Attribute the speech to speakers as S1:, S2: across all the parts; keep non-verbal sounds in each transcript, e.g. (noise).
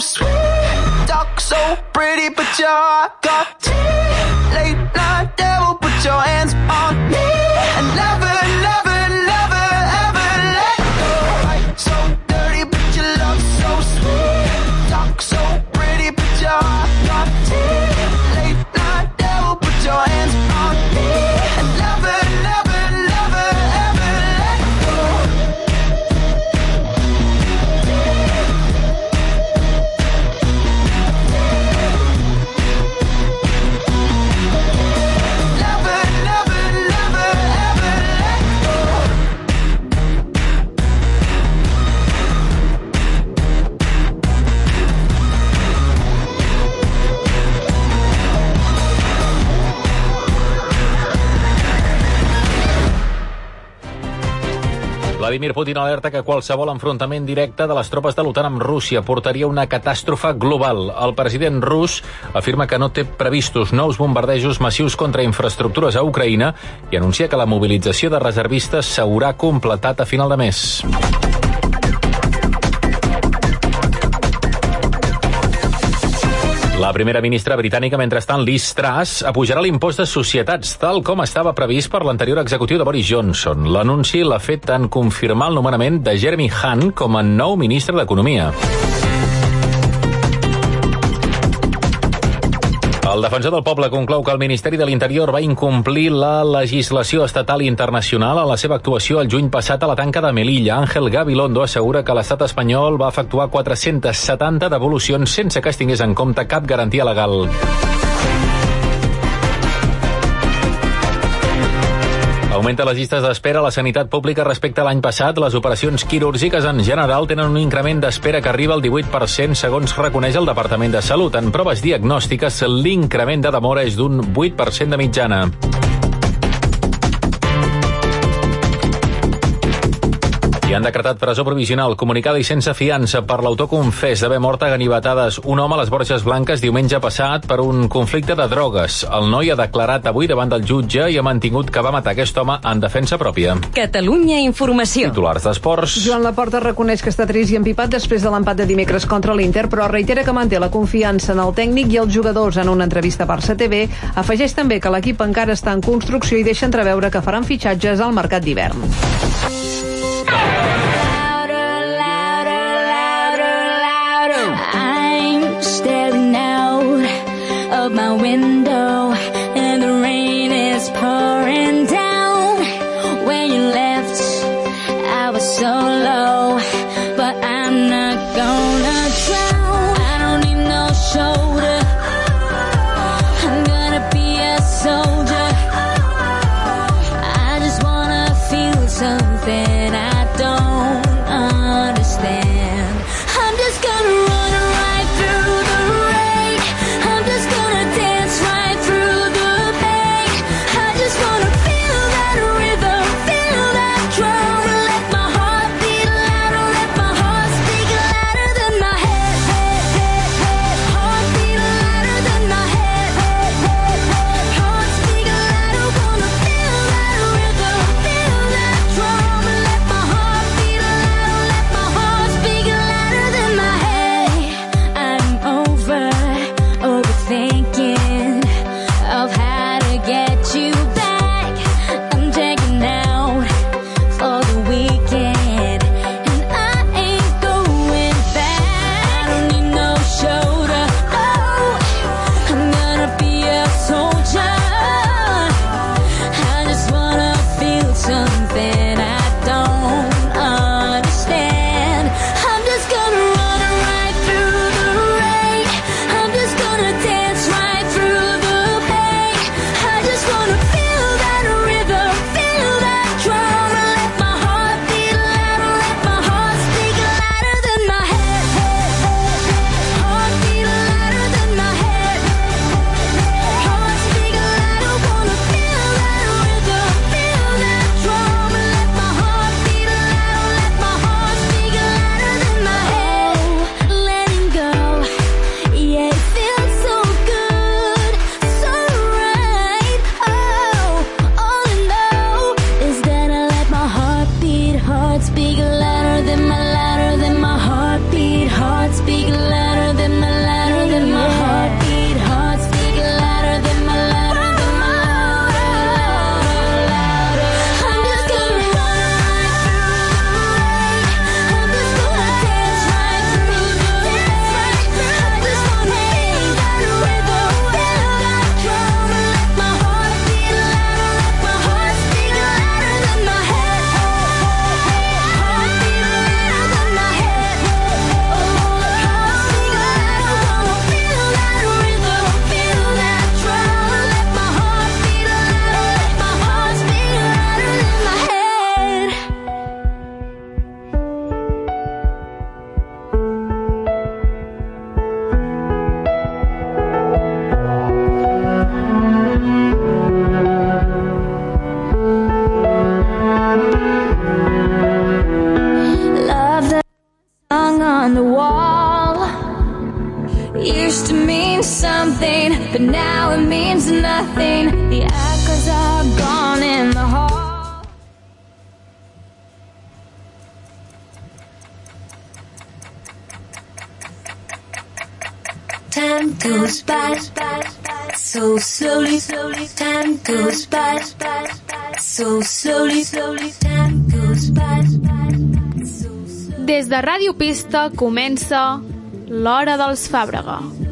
S1: so sweet. Talk so pretty, but your heart got. Late night devil, put your hands
S2: Vladimir Putin alerta que qualsevol enfrontament directe de les tropes de l'OTAN amb Rússia portaria una catàstrofe global. El president rus afirma que no té previstos nous bombardejos massius contra infraestructures a Ucraïna i anuncia que la mobilització de reservistes s'haurà completat a final de mes. La primera ministra britànica, mentrestant, Liz Truss, apujarà l'impost de societats, tal com estava previst per l'anterior executiu de Boris Johnson. L'anunci l'ha fet en confirmar el nomenament de Jeremy Hunt com a nou ministre d'Economia. El defensor del poble conclou que el Ministeri de l'Interior va incomplir la legislació estatal i internacional a la seva actuació el juny passat a la tanca de Melilla. Àngel Gabilondo assegura que l'estat espanyol va efectuar 470 devolucions sense que es tingués en compte cap garantia legal. Augmenta les llistes d'espera a la sanitat pública respecte a l'any passat. Les operacions quirúrgiques en general tenen un increment d'espera que arriba al 18% segons reconeix el Departament de Salut. En proves diagnòstiques, l'increment de demora és d'un 8% de mitjana. Han decretat presó provisional comunicada i sense fiança per l'autor confés d'haver mort a ganivetades un home a les Borges Blanques diumenge passat per un conflicte de drogues. El noi ha declarat avui davant del jutge i ha mantingut que va matar aquest home en defensa pròpia.
S3: Catalunya Informació.
S2: Titulars d'esports.
S4: Joan Laporta reconeix que està trist i empipat després de l'empat de dimecres contra l'Inter, però reitera que manté la confiança en el tècnic i els jugadors en una entrevista per CTV. Afegeix també que l'equip encara està en construcció i deixa entreveure que faran fitxatges al mercat d'hivern.
S5: My window means nothing. The echoes are gone in the hall. Time goes by, so slowly, slowly. Time goes by, so slowly, slowly. Time goes by.
S6: Des de Ràdio Pista comença l'Hora dels Fàbrega.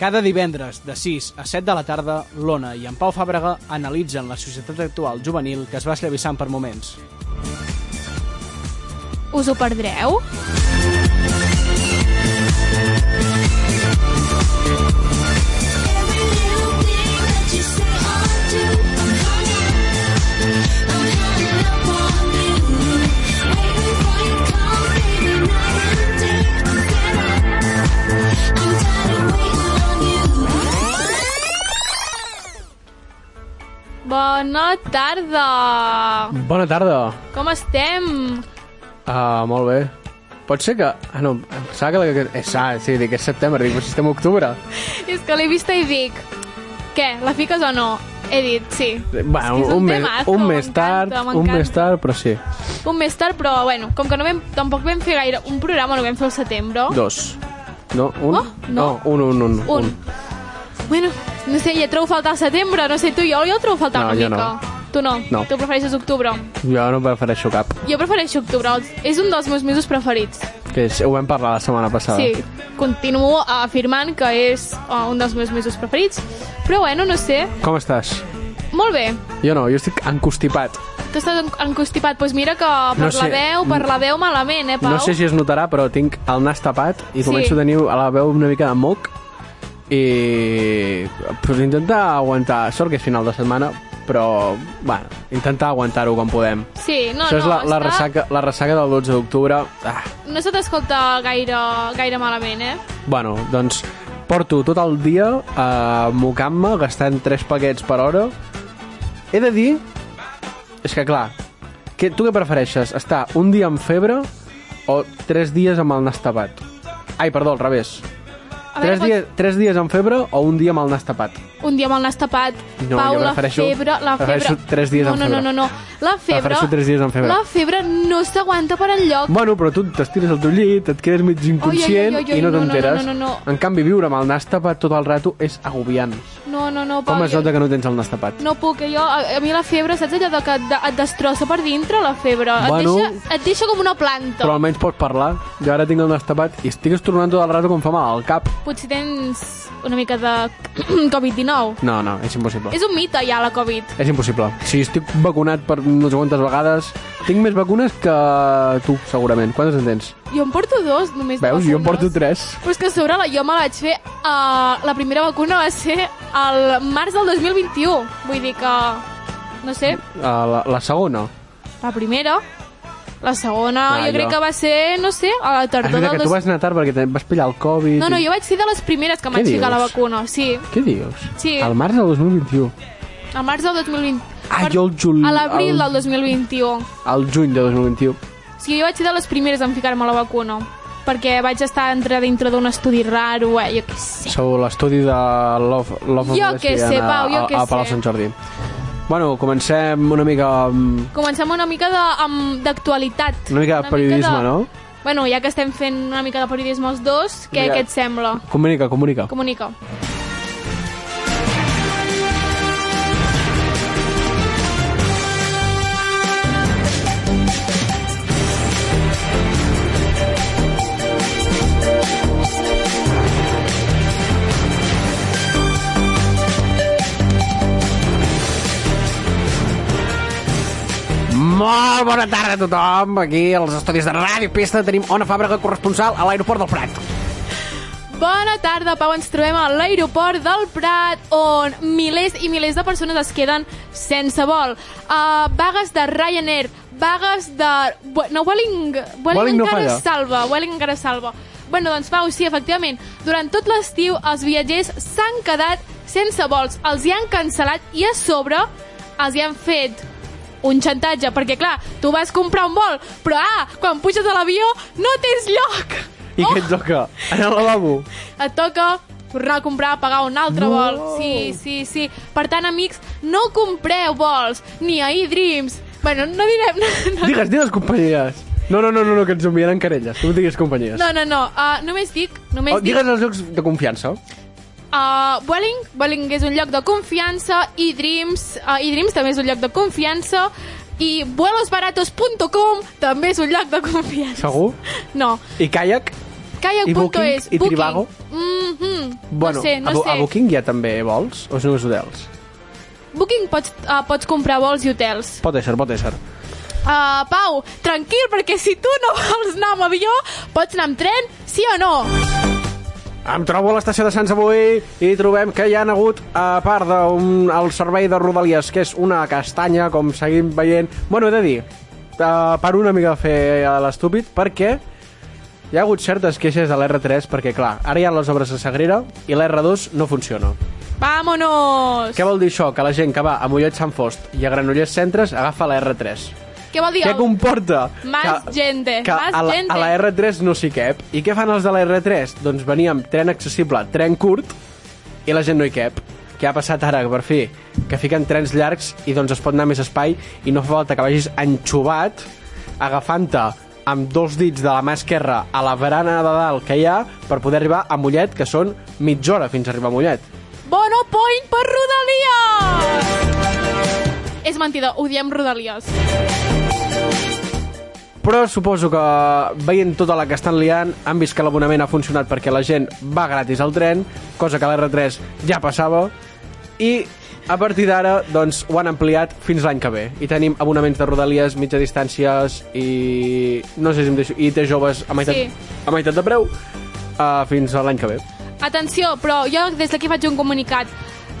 S7: Cada divendres, de 6 a 7 de la tarda, l'Ona i en Pau Fàbrega analitzen la societat actual juvenil que es va esllavissant per moments.
S6: Us ho perdreu? Bona tarda!
S8: Bona tarda.
S6: Com estem?
S8: Uh, molt bé. Pot ser que... Ah, no, em pensava que... És, ah, sí, dic, és setembre, dic, però si estem a octubre.
S6: És que l'he vista i dic... Què, la fiques o no? He dit, sí.
S8: Bueno, un,
S6: un
S8: mes, un mes tard, un mes tard, però sí.
S6: Un més tard, però bueno, com que no vam, tampoc vam fer gaire un programa, no vam fer el setembre.
S8: Dos. No, un?
S6: Oh, no.
S8: un, un, un.
S6: Un. Bueno, no sé, ja trobo faltar setembre, no sé tu, jo, jo trobo faltar
S8: No,
S6: una mica.
S8: no.
S6: Tu no?
S8: No.
S6: Tu prefereixes octubre?
S8: Jo no prefereixo cap.
S6: Jo prefereixo octubre, és un dels meus mesos preferits.
S8: Que és, ho vam parlar la setmana passada.
S6: Sí, continuo afirmant que és uh, un dels meus mesos preferits, però bueno, no sé,
S8: Com estàs?
S6: molt bé.
S8: Jo no, jo estic encostipat.
S6: Tu estàs en- encostipat, doncs mira que per
S8: No sé.
S6: la veu, per la veu malament, eh, Pau?
S8: No sé si es notarà, però tinc el nas tapat i
S6: Sí.
S8: començo a tenir a la veu una mica de moc i pues, intentar aguantar. Sort que és final de setmana, però bueno, intentar aguantar-ho com podem.
S6: Sí, no,
S8: Això és
S6: no,
S8: la, la,
S6: està-
S8: ressaca, la ressaca del 12 d'octubre. Ah,
S6: No se t'escolta gaire, gaire malament, eh?
S8: bueno, doncs porto tot el dia eh, mocant-me, gastant 3 paquets per hora. He de dir... És que clar, que, tu què prefereixes? Estar un dia amb febre o 3 dies amb el nas tapat? Ai, perdó, al revés.
S6: A veure,
S8: 3 dies, 3 dies amb febre o un dia amb el nas tapat?
S6: Un dia amb el nas tapat.
S8: No,
S6: Pau,
S8: jo
S6: la
S8: prefereixo-
S6: febre... La febre...
S8: tres dies
S6: no,
S8: amb
S6: no,
S8: febre.
S6: No, no, no. La febre...
S8: Prefereixo tres dies amb febre.
S6: La febre no s'aguanta per enlloc.
S8: Bueno, però tu t'estires al teu llit, et quedes mig inconscient
S6: Oi, oi, oi, oi,
S8: i no
S6: no, no,
S8: t'enteres.
S6: no, no, no.
S8: En canvi, viure amb el nas tapat tot el rato és agobiant.
S6: No, no, no, Pau.
S8: Com es
S6: jo-
S8: nota que no tens el nas tapat?
S6: No puc, jo, a, a mi la febre, saps allò de que et, et destrossa per dintre, la febre?
S8: Bueno.
S6: et, deixa, et deixa com una planta.
S8: Però almenys pots parlar. Jo ara tinc el nas tapat i estic estornant tot el rato com fa mal al cap.
S6: Potser tens una mica de (clears throat) Covid-19.
S8: No, no, és impossible.
S6: És un mite ja, la Covid.
S8: És impossible. Si estic vacunat per no sé quantes vegades, tinc més vacunes que tu, segurament. Quantes en tens?
S6: Jo em porto dos, només
S8: Veus? Jo en porto tres.
S6: Però és que a sobre la, jo me la vaig fer... Uh, la primera vacuna va ser al març del 2021. Vull dir que... No sé,
S8: Uh, la, la segona.
S6: la primera... La segona,
S8: Ah,
S6: jo crec
S8: jo.
S6: que va ser, no sé, a la tardor
S8: veritat
S6: del...
S8: que tu vas anar tard perquè te vas pillar el Covid.
S6: No, no, jo vaig ser de les primeres que em vaig ficar la vacuna. Sí,
S8: Què dius?
S6: Sí.
S8: Al març del 2021.
S6: al març del 2020.
S8: Ah,
S6: Per-
S8: jo el jul-
S6: A l'abril
S8: el-
S6: del 2021.
S8: Al juny de 2021.
S6: Sí, jo vaig ser de les primeres en ficar-me la vacuna perquè vaig estar entre dintre d'un estudi raro, eh, jo què sé.
S8: Sou l'estudi de Love, Love
S6: Jo
S8: of
S6: què sé,
S8: a-
S6: Pau, jo
S8: a,
S6: què
S8: a Palau
S6: sé.
S8: Sant Jordi. Bueno, comencem una mica amb...
S6: Comencem una mica d'actualitat.
S8: Una mica de periodisme,
S6: de...
S8: no?
S6: Bueno, ja que estem fent una mica de periodisme els dos, què,
S8: Mira.
S6: què et sembla?
S8: Comunica, comunica.
S6: Comunica.
S8: Molt bona tarda a tothom. Aquí als estudis de Ràdio Pista tenim Ona Fàbrega, corresponsal a l'aeroport del Prat.
S6: Bona tarda, Pau. Ens trobem a l'aeroport del Prat, on milers i milers de persones es queden sense vol. Uh, vagues de Ryanair, vagues de... No, Welling... Welling,
S8: no
S6: encara
S8: falla.
S6: salva. Welling encara salva. Bueno, doncs, Pau, sí, efectivament. Durant tot l'estiu, els viatgers s'han quedat sense vols. Els hi han cancel·lat i a sobre els hi han fet un xantatge, perquè clar, tu vas comprar un vol, però ah, quan puges a l'avió no tens lloc.
S8: I què et toca? Anar al lavabo? (laughs)
S6: Et toca tornar a comprar, pagar un altre
S8: No.
S6: vol. Sí, sí, sí. Per tant, amics, no compreu vols, ni a eDreams. Bueno, no direm... (laughs) No, no,
S8: Digues, digues companyies. No, no, no, no, no que ens enviaran querelles. Tu digues companyies.
S6: no, no, no. Uh, només dic... Només
S8: Oh,
S6: dic
S8: digues els llocs de confiança.
S6: Uh, Welling, Welling és un lloc de confiança i Dreams, uh, i Dreams també és un lloc de confiança i vuelosbaratos.com també és un lloc de confiança.
S8: Segur?
S6: No.
S8: I kayak?
S6: Kayak.es.
S8: I Booking? I
S6: Booking.
S8: Trivago?
S6: Mm -hmm.
S8: Bueno,
S6: no sé, no
S8: a,
S6: sé.
S8: a Booking hi ha també vols? O és només hotels?
S6: Booking pots, uh, pots comprar vols i hotels.
S8: Pot ésser, pot ésser.
S6: Uh, Pau, tranquil, perquè si tu no vols anar amb avió, pots anar amb tren, sí o no?
S8: Em trobo a l'estació de Sants avui i trobem que hi ha hagut, a part del servei de Rodalies, que és una castanya, com seguim veient... Bueno, he de dir, uh, per una mica fer l'estúpid, perquè hi ha hagut certes queixes de l'R3, perquè, clar, ara hi ha les obres a Sagrera i l'R2 no funciona.
S6: Vámonos!
S8: Què vol dir això? Que la gent que va a Mollet Sant Fost i a Granollers Centres agafa la R3.
S6: Què vol dir?
S8: Què comporta?
S6: Más
S8: que,
S6: gente,
S8: que
S6: más
S8: a la,
S6: gente.
S8: a la R3 no s'hi cap. I què fan els de la R3? Doncs veníem tren accessible, tren curt, i la gent no hi cap. Què ha passat ara, per fi? Que fiquen trens llargs i doncs es pot anar més espai i no fa falta que vagis enxuvat agafant-te amb dos dits de la mà esquerra a la barana de dalt que hi ha per poder arribar a Mollet, que són mitja hora fins a arribar a Mollet.
S6: Bono point per Rodalies! És mentida, odiem Rodalies.
S8: Però suposo que veient tota la que estan liant han vist que l'abonament ha funcionat perquè la gent va gratis al tren, cosa que a l'R3 ja passava, i a partir d'ara doncs, ho han ampliat fins l'any que ve. I tenim abonaments de Rodalies, mitja distàncies i... no sé si em deixo... i té joves a meitat,
S6: Sí.
S8: a meitat de preu uh, fins a l'any que ve.
S6: Atenció, però jo des d'aquí faig un comunicat.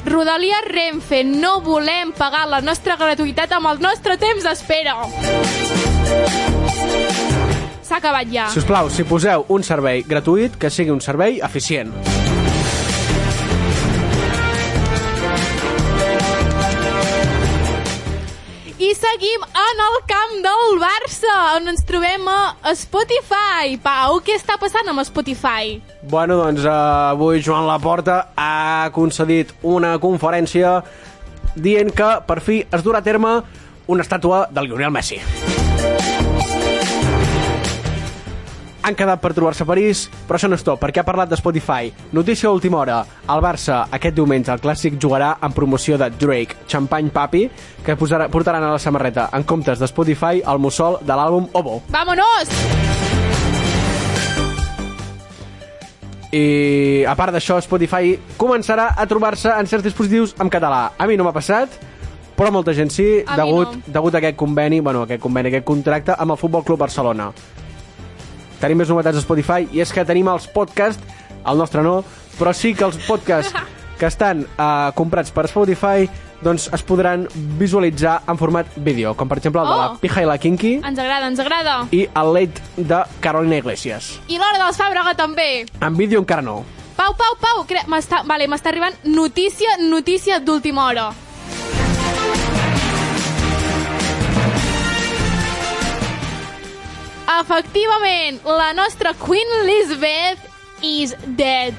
S6: Rodalies Renfe, no volem pagar la nostra gratuïtat amb el nostre temps d'espera. S'ha acabat ja.
S8: Si us plau, si poseu un servei gratuït, que sigui un servei eficient.
S6: Seguim en el camp del Barça, on ens trobem a Spotify. Pau, què està passant amb Spotify?
S8: Bueno, doncs eh, avui Joan Laporta ha concedit una conferència dient que per fi es durà a terme una estàtua de Lionel Messi. Han quedat per trobar-se a París, però això no és tot, perquè ha parlat de Spotify. Notícia a última hora. El Barça, aquest diumenge, el Clàssic jugarà en promoció de Drake, Champagne Papi, que posarà, portaran a la samarreta, en comptes de Spotify, el mussol de l'àlbum Obo.
S6: Vámonos!
S8: I a part d'això, Spotify començarà a trobar-se en certs dispositius en català. A mi no m'ha passat, però molta gent sí,
S6: A
S8: degut,
S6: no.
S8: degut a aquest conveni, bueno, aquest conveni, aquest contracte amb el Futbol Club Barcelona. Tenim més novetats a Spotify i és que tenim els podcasts, el nostre no, però sí que els podcasts que estan uh, comprats per Spotify doncs es podran visualitzar en format vídeo, com per exemple el de la
S6: Oh.
S8: Pija i la Kinky
S6: Ens agrada, ens agrada.
S8: i el Late de Carolina Iglesias.
S6: I l'hora dels Fàbrega també.
S8: En vídeo encara no.
S6: Pau, Pau, Pau, cre- m'està vale, arribant notícia, notícia d'última hora. Efectivament, la nostra Queen Elizabeth is dead.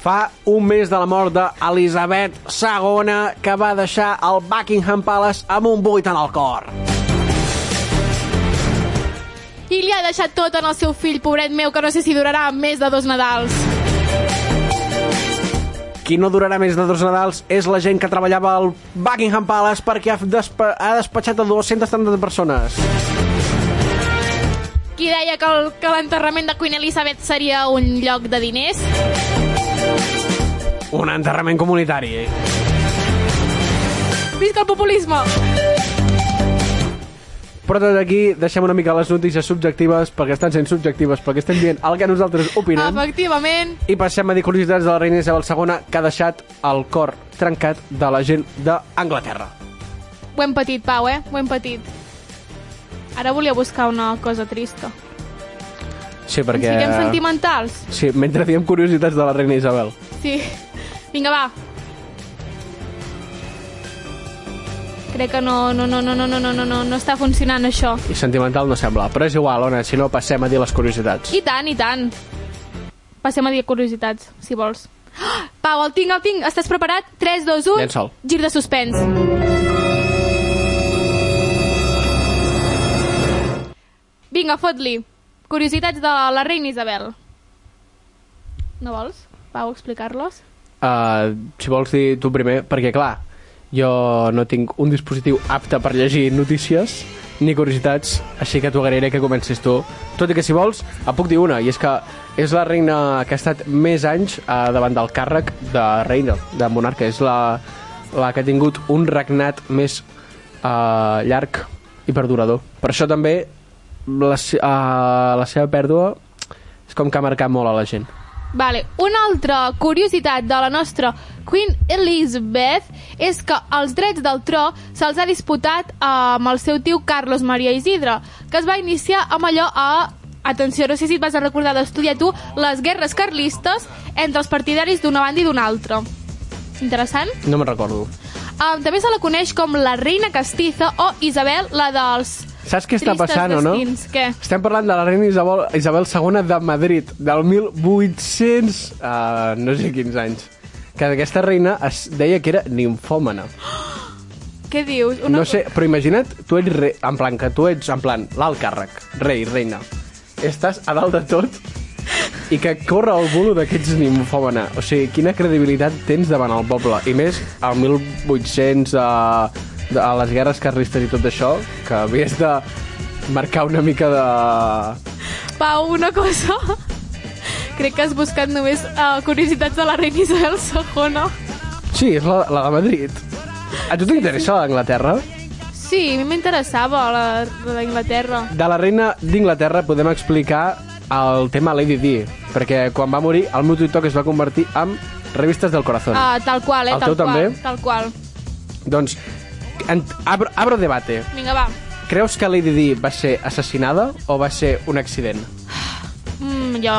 S8: Fa un mes de la mort d'Elisabet II, que va deixar el Buckingham Palace amb un buit en el cor.
S6: I li ha deixat tot en el seu fill, pobret meu, que no sé si durarà més de dos Nadals.
S8: Qui no durarà més de dos Nadals és la gent que treballava al Buckingham Palace perquè ha, despa ha despatxat a 230 persones.
S6: Qui deia que el- que l'enterrament de Queen Elizabeth seria un lloc de diners?
S8: Un enterrament comunitari.
S6: Visca el populisme!
S8: Però tot aquí deixem una mica les notícies subjectives, perquè estan sent subjectives, perquè estem dient el que nosaltres opinem.
S6: Efectivament.
S8: I passem a dir curiositats de la reina Isabel II, que ha deixat el cor trencat de la gent d'Anglaterra.
S6: Ho hem patit, Pau, eh? Ho hem patit. Ara volia buscar una cosa trista.
S8: Sí,
S6: Ens
S8: perquè...
S6: fiquem sentimentals?
S8: Sí, mentre diem curiositats de la reina Isabel.
S6: Sí. Vinga, va. Crec que no, no, no, no, no, no, no, no, no, no està funcionant això.
S8: I sentimental no sembla, però és igual, Ona, si no passem a dir les curiositats.
S6: I tant, i tant. Passem a dir curiositats, si vols. Ah, Pau, el tinc, el tinc. Estàs preparat? 3, 2, 1...
S8: Llença'l.
S6: Gir de suspens. Vinga, fot-li. Curiositats de la reina Isabel. No vols, Pau, explicar-los?
S8: Uh, si vols dir tu primer, perquè clar, jo no tinc un dispositiu apte per llegir notícies ni curiositats, així que t'ho agrairé que comencis tu. Tot i que si vols, et puc dir una, i és que és la reina que ha estat més anys uh, davant del càrrec de reina, de monarca. És la, la que ha tingut un regnat més uh, llarg i perdurador. Per això també la, uh, la seva pèrdua és com que ha marcat molt a la gent.
S6: Vale. Una altra curiositat de la nostra Queen Elizabeth és que els drets del tro se'ls ha disputat eh, amb el seu tio Carlos Maria Isidre, que es va iniciar amb allò a atenció, no sé si et vas a recordar d'estudiar tu les guerres carlistes entre els partidaris d'una banda i d'una altra. Interessant?
S8: No me'n recordo.
S6: Um, també se la coneix com la reina castiza o Isabel, la dels
S8: Saps què està
S6: tristes
S8: passant, o no?
S6: destins. Què?
S8: Estem parlant de la reina Isabel, Isabel II de Madrid, del 1800... Uh, no sé quins anys. Que aquesta reina es deia que era ninfòmana. (gasps)
S6: Què dius?
S8: No sé, però imagina't, tu ets rei, en plan, que tu ets, en plan, l'alt càrrec, rei, reina. Estàs a dalt de tot i que corre el bulo d'aquests ninfòmana. O sigui, quina credibilitat tens davant el poble. I més, al 1800, uh, a les guerres carlistes i tot això, que havies de marcar una mica de...
S6: Pau, una cosa. Crec que has buscat només uh, curiositats de la reina Isabel II.
S8: Sí, és la, la de Madrid. A tu t'interessa la d'Anglaterra?
S6: Sí, a mi m'interessava la, la d'Anglaterra.
S8: De la reina d'Inglaterra podem explicar el tema Lady Di, perquè quan va morir el meu TikTok es va convertir en revistes del corazón.
S6: Uh, tal qual, eh?
S8: El
S6: tal
S8: teu
S6: qual,
S8: també?
S6: Tal qual.
S8: Doncs, abro, abro debate.
S6: Vinga, va.
S8: Creus que Lady Di va ser assassinada o va ser un accident?
S6: Mm, jo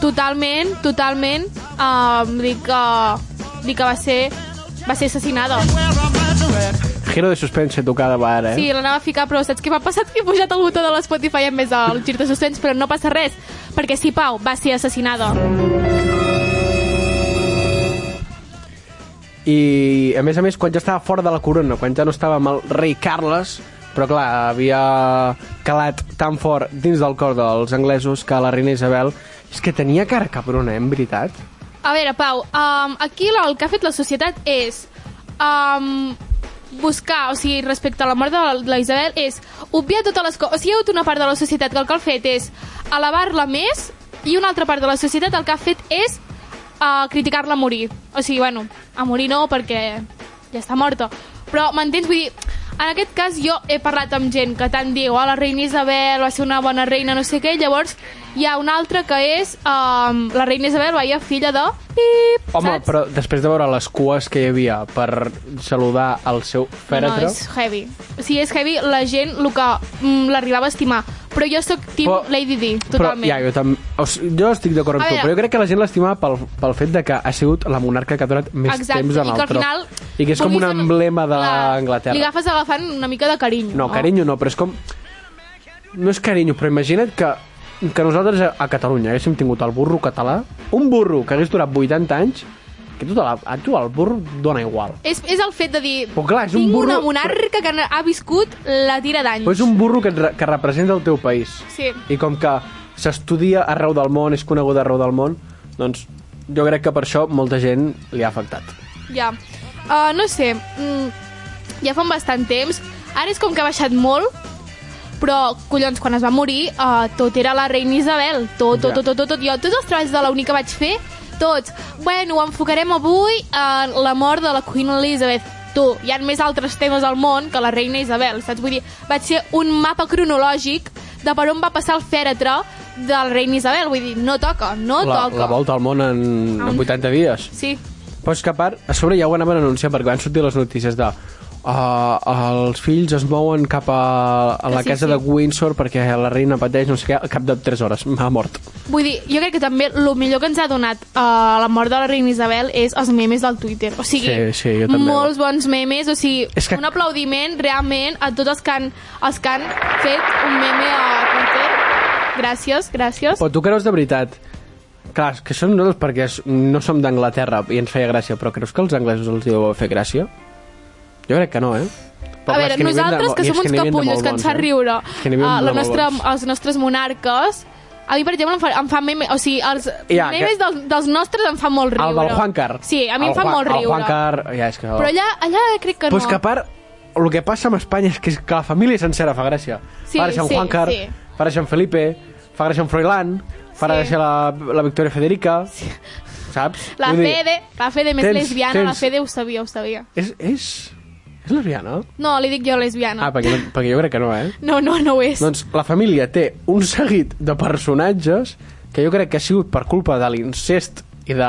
S6: totalment, totalment uh, dic, que, dic que va ser va ser assassinada.
S8: Giro de suspense tocada va ara, eh?
S6: Sí, l'anava a ficar, però saps què m'ha passat? Que he pujat el botó de l'Spotify en més del gir de suspens, però no passa res, perquè sí, Pau, va ser assassinada.
S8: I, a més a més, quan ja estava fora de la corona, quan ja no estava amb el rei Carles, però clar, havia calat tan fort dins del cor dels anglesos que la reina Isabel és que tenia cara cabrona, eh, en veritat.
S6: A veure, Pau, um, aquí el que ha fet la societat és um, buscar, o sigui, respecte a la mort de la, de la Isabel, és obviar totes les coses. O sigui, hi ha hagut una part de la societat que el que ha fet és elevar-la més i una altra part de la societat el que ha fet és uh, criticar-la a morir. O sigui, bueno, a morir no, perquè ja està morta. Però, m'entens? Vull dir, en aquest cas jo he parlat amb gent que tant diu oh, la reina Isabel va ser una bona reina, no sé què, llavors hi ha una altra que és um, la reina Isabel, veia filla de pip,
S8: Home,
S6: saps?
S8: però després de veure les cues que hi havia per saludar el seu
S6: No,
S8: fèretre...
S6: és heavy. O sigui, és heavy la gent el que mm, l'arribava a estimar. Però jo sóc team
S8: Però-
S6: Lady Di, totalment.
S8: Però, ja, jo, tam... o sigui, jo estic d'acord amb
S6: A
S8: tu,
S6: veure.
S8: però jo crec que la gent l'estimava pel, pel fet de que ha sigut la monarca que ha durat més
S6: Exacte,
S8: temps en
S6: i
S8: el
S6: que al
S8: tro.
S6: final...
S8: I que és com un
S6: no-
S8: emblema de
S6: Clar, Li agafes agafant una mica de carinyo.
S8: No, carinyo no, però és com... No és carinyo, però imagina't que, que nosaltres a, Catalunya haguéssim tingut el burro català, un burro que hagués durat 80 anys, que tu, la, a tu el burro dona igual.
S6: És, és el fet de dir...
S8: Però clar, és un burro-
S6: una monarca que ha viscut la tira d'anys.
S8: Però és un burro que, que representa el teu país.
S6: Sí.
S8: I com que s'estudia arreu del món, és conegut arreu del món, doncs jo crec que per això molta gent li ha afectat.
S6: Ja. Uh, no sé, mm, ja fa bastant temps. Ara és com que ha baixat molt, però, collons, quan es va morir, uh, tot era la reina Isabel. Tot, tot, tot, tot, tot, tot. Jo tots els treballs de la que vaig fer, tots. Bueno, ho enfocarem avui en la mort de la Queen Elizabeth. tu, hi ha més altres temes al món que la reina Isabel, saps? Vull dir, vaig ser un mapa cronològic de per on va passar el fèretre de la reina Isabel. Vull dir, no toca, no
S8: La,
S6: toca.
S8: la volta al món en En- 80 dies.
S6: Sí,
S8: Però és que a part, a sobre ja ho anaven anunciant perquè van sortir les notícies de uh, els fills es mouen cap a, a la
S6: Sí,
S8: casa
S6: sí.
S8: de Windsor perquè la reina pateix no sé què, al cap de 3 hores m'ha mort.
S6: Vull dir, jo crec que també el millor que ens ha donat uh, la mort de la reina Isabel és els memes del Twitter. O sigui,
S8: Sí, sí,
S6: molts bons memes, o sigui,
S8: És que-
S6: un aplaudiment realment a tots els que han, els que han fet un meme a Twitter. Gràcies, gràcies.
S8: Però tu creus de veritat Clar, que això nosaltres perquè no som d'Anglaterra i ens feia gràcia, però creus que els anglesos els hi deu fer gràcia? Jo crec que no, eh? Però,
S6: a veure,
S8: que de
S6: nosaltres,
S8: mo-
S6: que som uns
S8: de
S6: capullos que ens fa
S8: eh?
S6: riure
S8: que havia
S6: uh,
S8: de
S6: la nostra, els nostres monarques, a mi, per exemple, em fa, em fa meme, o sigui, els
S8: Ja,
S6: memes
S8: que-
S6: dels, dels nostres em fan molt riure.
S8: El del Juan Car.
S6: Sí, a mi
S8: el
S6: em fa
S8: Juan-
S6: molt riure.
S8: El Juan Car, ja és que...
S6: Però allà, allà crec que
S8: Però
S6: no.
S8: és que a part, el que passa amb Espanya és que, és que la família sencera fa gràcia.
S6: Sí,
S8: fa gràcia en
S6: sí,
S8: Juan Car,
S6: sí.
S8: fa gràcia en Felipe, fa gràcia en Froilán, fa
S6: Sí.
S8: gràcia la, la Victoria Federica, saps?
S6: La
S8: Vull dir,
S6: Fede, la Fede més
S8: tens-
S6: lesbiana, la
S8: tens-
S6: Fede ho sabia, ho sabia.
S8: És, és, és lesbiana?
S6: No, li dic jo lesbiana.
S8: Ah, perquè, no, perquè jo crec que no, eh?
S6: No, no, no ho és.
S8: Doncs la família té un seguit de personatges que jo crec que ha sigut per culpa de l'incest i de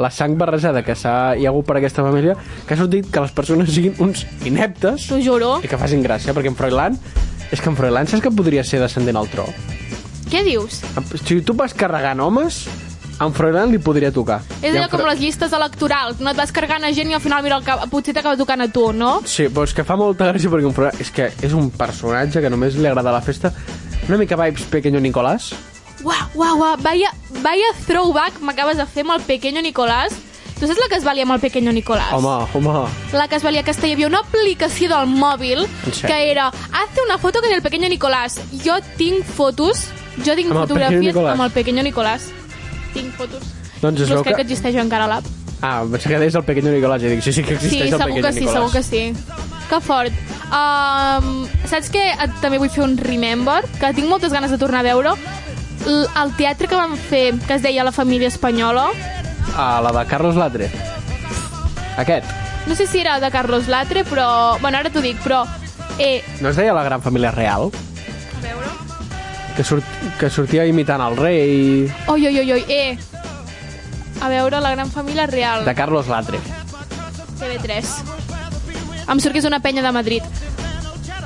S8: la sang barrejada que s'ha hi ha hagut per aquesta família que ha sortit que les persones siguin uns ineptes
S6: T'ho juro.
S8: i que facin gràcia, perquè en Froilán és que en Froilán saps que podria ser descendent al tro
S6: Què dius?
S8: si tu vas carregant homes en Froilán li podria tocar
S6: És allò com les llistes electorals, no et vas carregant a gent i al final mira, el cap, potser t'acaba tocant a tu, no?
S8: Sí, però és que fa molta gràcia perquè en Froilán és que és un personatge que només li agrada la festa una mica vibes Pequeño Nicolás
S6: Uau, uau, uau, vaya, vaya throwback m'acabes de fer amb el Pequeño Nicolás. Tu saps la que es valia amb el Pequeño Nicolás?
S8: home, home
S6: La que es valia aquesta, hi havia una aplicació del mòbil
S8: sèrio?
S6: que era Hazte una foto con el Pequeño Nicolás. Jo tinc fotos, jo tinc
S8: Amb el
S6: fotografies
S8: Nicolás?
S6: amb el Pequeño Nicolás. Tinc fotos.
S8: Doncs es veu que-
S6: que existeix encara l'app.
S8: Ah, em pensava que deies el Pequeño Nicolás. I dic, sí, sí que
S6: Sí,
S8: existeix el
S6: segur
S8: Pequeño
S6: que sí,
S8: Nicolás.
S6: segur que sí. Que fort. Um, saps que et, també vull fer un remember? Que tinc moltes ganes de tornar a veure. L el teatre que vam fer, que es deia La família espanyola,
S8: Ah, la de Carlos Latre. Aquest.
S6: no sé si era de Carlos Latre, però... Bueno, ara t'ho dic, però... Eh,
S8: No es deia la gran família real? Que, surt, que sortia imitant el rei
S6: Oi, oi, oi, oi, eh... A veure, la gran família real.
S8: de Carlos Latre.
S6: TV3. Em surt que és una penya de Madrid.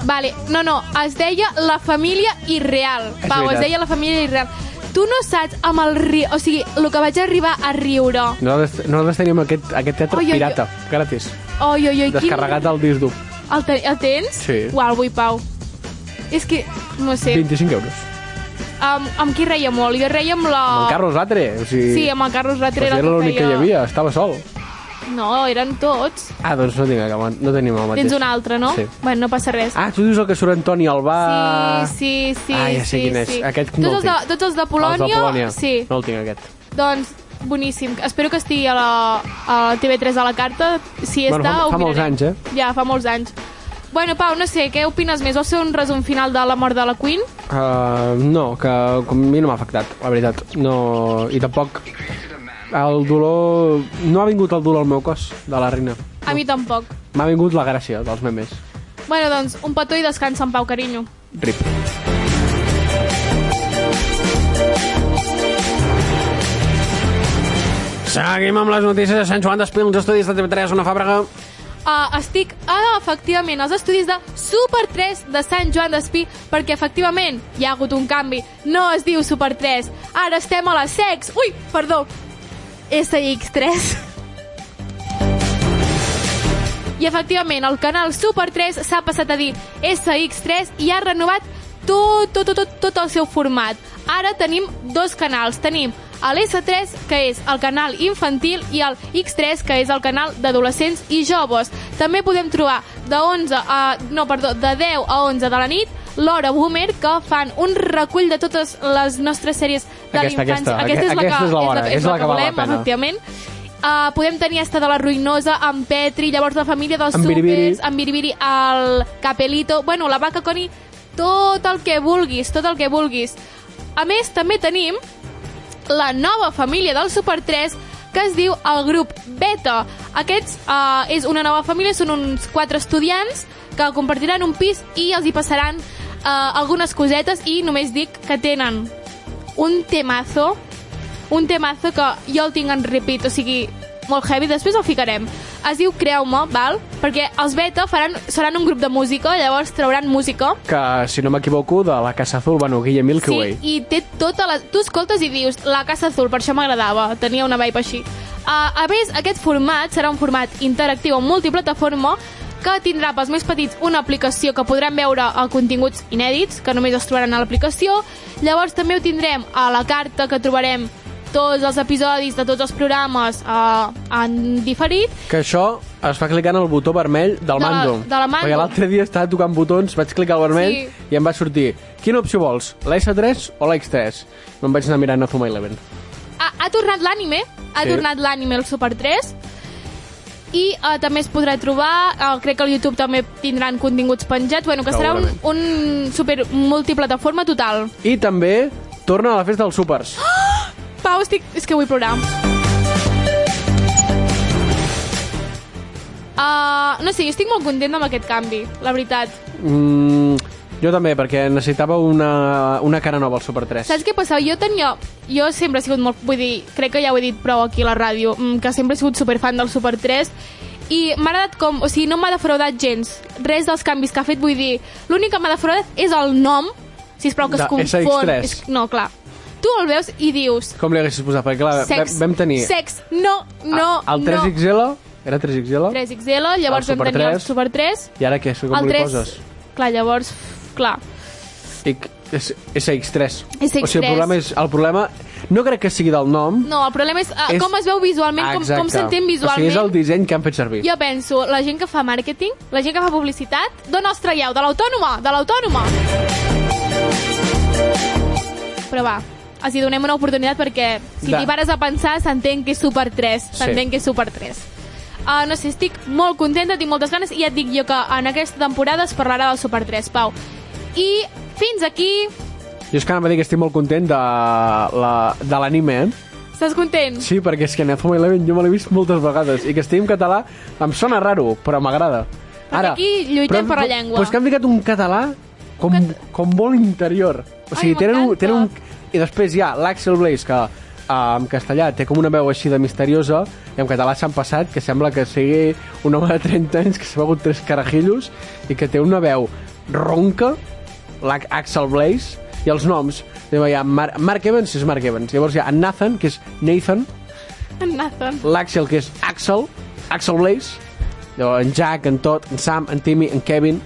S6: Vale, no, no, es deia La família irreal.
S8: És
S6: Pau, es
S8: veritat.
S6: deia La família irreal. Tu no saps amb el ri... O sigui, el que vaig arribar a riure...
S8: Nosaltres, nosaltres teníem aquest, aquest teatre
S6: Oi, oi, oi.
S8: pirata, gratis.
S6: Oi, oi, oi,
S8: Descarregat al disc dur.
S6: quin... El, te... el tens?
S8: Sí.
S6: Uau, vull, Pau. És que, no sé,
S8: 25 euros.
S6: Amb, amb qui reia molt? Jo reia amb la...
S8: Amb el Carlos Latre. O sigui,
S6: Sí, amb el Carlos Latre
S8: era
S6: era
S8: l'únic que hi havia, estava sol.
S6: No, eren tots.
S8: Ah, doncs no, tinc, no tenim el mateix.
S6: Tens un altre, no?
S8: Sí.
S6: Bueno, no passa res.
S8: Ah, tu dius el que surt Antoni Albà...
S6: Sí, sí, sí.
S8: Ah, ja sé
S6: sí,
S8: quin és.
S6: sí.
S8: Aquest no
S6: tots,
S8: el
S6: els de,
S8: tinc.
S6: tots els de Polònia,
S8: Els de Polònia.
S6: sí.
S8: No el tinc, aquest.
S6: Doncs, boníssim. Espero que estigui a la, a la TV3 a la carta. Si
S8: Bueno,
S6: està,
S8: fa-
S6: ho
S8: fa molts anys, eh?
S6: Ja, fa molts anys. Bueno, Pau, no sé, què opines més? Vols fer un resum final de la mort de la Queen?
S8: Uh, no, que com a mi no m'ha afectat, la veritat. No, I tampoc el dolor... No ha vingut el dolor al meu cos, de la reina.
S6: A mi tampoc.
S8: M'ha vingut la gràcia dels memes.
S6: Bueno, doncs, un petó i descansa en pau, carinyo.
S8: Rip. Seguim amb les notícies de Sant Joan d'Espí, els estudis de TV3, una fàbrega.
S6: Uh, estic, ah, efectivament, als estudis de Super 3 de Sant Joan d'Espí, perquè efectivament hi ha hagut un canvi. No es diu Super 3, ara estem a la SEX. Ui, perdó, SX3. I efectivament, el canal Super 3 s'ha passat a dir SX3 i ha renovat tot, tot, tot, tot, tot el seu format. Ara tenim dos canals. Tenim l'S3, que és el canal infantil, i el X3, que és el canal d'adolescents i joves. També podem trobar de 11 a... No, perdó, de 10 a 11 de la nit l'Hora Boomer, que fan un recull de totes les nostres sèries de
S8: Aquesta,
S6: la infància.
S8: aquesta.
S6: és la
S8: Aquesta
S6: que,
S8: és la bona, és la que la
S6: volem, efectivament. Uh, podem tenir esta de la Ruïnosa, amb Petri, llavors la família dels
S8: Biribiri.
S6: Supers, amb Biribiri, el Capelito, bueno, la Vaca Coni, tot el que vulguis, tot el que vulguis. A més, també tenim la nova família del Super 3, que es diu el grup Beta. Aquests uh, és una nova família, són uns quatre estudiants que compartiran un pis i els hi passaran uh, algunes cosetes i només dic que tenen un temazo, un temazo que jo el tinc en repeat, o sigui, molt heavy, després el ficarem. Es diu Creu-me, val? Perquè els Beta faran, seran un grup de música, llavors trauran música.
S8: Que, si no m'equivoco, de la Casa Azul, bueno, Guille Milky
S6: Sí, i té tota la... Tu escoltes i dius, la Casa Azul, per això m'agradava, tenia una vibe així. Uh, a més, aquest format serà un format interactiu en multiplataforma que tindrà pels més petits una aplicació que podran veure uh, continguts inèdits, que només els trobaran a l'aplicació. Llavors també ho tindrem a la carta que trobarem tots els episodis de tots els programes uh, en diferit
S8: Que això es fa clicant el botó vermell del
S6: De la-
S8: mando.
S6: de la mando.
S8: Perquè l'altre dia estava tocant botons, vaig clicar al vermell
S6: Sí.
S8: i em va sortir quina opció vols, la S3 o la X3? No em vaig anar mirant a Zuma Eleven.
S6: ha, ha tornat l'ànime, ha
S8: Sí.
S6: tornat l'ànime al Super 3 i uh, també es podrà trobar, uh, crec que al YouTube també tindran continguts penjats, bueno, que serà un, un super multiplataforma total.
S8: I també torna a la festa dels súpers.
S6: Pau, estic... és que vull plorar. Uh, no sé, jo estic molt contenta amb aquest canvi, la veritat.
S8: Mm, jo també, perquè necessitava una, una cara nova al Super 3.
S6: Saps què passava? Jo tenia... Jo sempre he sigut molt... Vull dir, crec que ja ho he dit prou aquí a la ràdio, mm, que sempre he sigut superfan del Super 3 i m'ha agradat com... O sigui, no m'ha defraudat gens res dels canvis que ha fet. Vull dir, l'únic que m'ha defraudat és el nom, sisplau, que
S8: De
S6: es confon.
S8: SX3.
S6: És, no, clar. Tu el veus i dius...
S8: Com li haguessis posat? Perquè clar,
S6: Sex,
S8: vam, tenir
S6: sex, no, no,
S8: el 3XL, era 3XL,
S6: no. 3XL, llavors
S8: El
S6: vam tenir el
S8: 3.
S6: Super 3,
S8: i ara què? Com
S6: el
S8: li
S6: 3...
S8: poses?
S6: Clar, llavors, clar.
S8: I, és, SX3.
S6: SX3.
S8: O sigui, el problema és... El problema no crec que sigui del nom.
S6: No, el problema és, uh,
S8: És-
S6: com es veu visualment, com, com s'entén
S8: O
S6: visualment.
S8: sigui, és el disseny que han fet servir.
S6: Jo penso, la gent que fa màrqueting, la gent que fa publicitat, d'on els traieu? De l'autònoma? De l'autònoma? Però va, els hi donem una oportunitat perquè si t'hi pares a pensar s'entén que és Super 3. S'entén que és Super 3. Uh, no sé, estic molt contenta, tinc moltes ganes i ja et dic jo que en aquesta temporada es parlarà del Super 3, Pau. I fins aquí...
S8: Jo és que anava a dir que estic molt content de la- de l'anime, eh?
S6: Estàs content?
S8: Sí, perquè és que Nefoma Eleven jo me l'he vist moltes vegades i que estigui en català em sona raro, però m'agrada.
S6: Perquè aquí lluitem per la llengua.
S8: Però és que han ficat un català com, com molt interior. O sigui,
S6: Ai,
S8: tenen, un, tenen un... I després hi ha l'Axel Blaze, que uh, en castellà té com una veu així de misteriosa, i en català s'han passat, que sembla que sigui un home de 30 anys que s'ha begut tres carajillos i que té una veu ronca, l'Axel Blaze, i els noms, hi ha Mar Mark Evans és Mark Evans, llavors hi ha en Nathan, que és Nathan,
S6: En Nathan.
S8: l'Axel, que és Axel, Axel Blaze, llavors en Jack, en Todd, en Sam, en Timmy, en Kevin,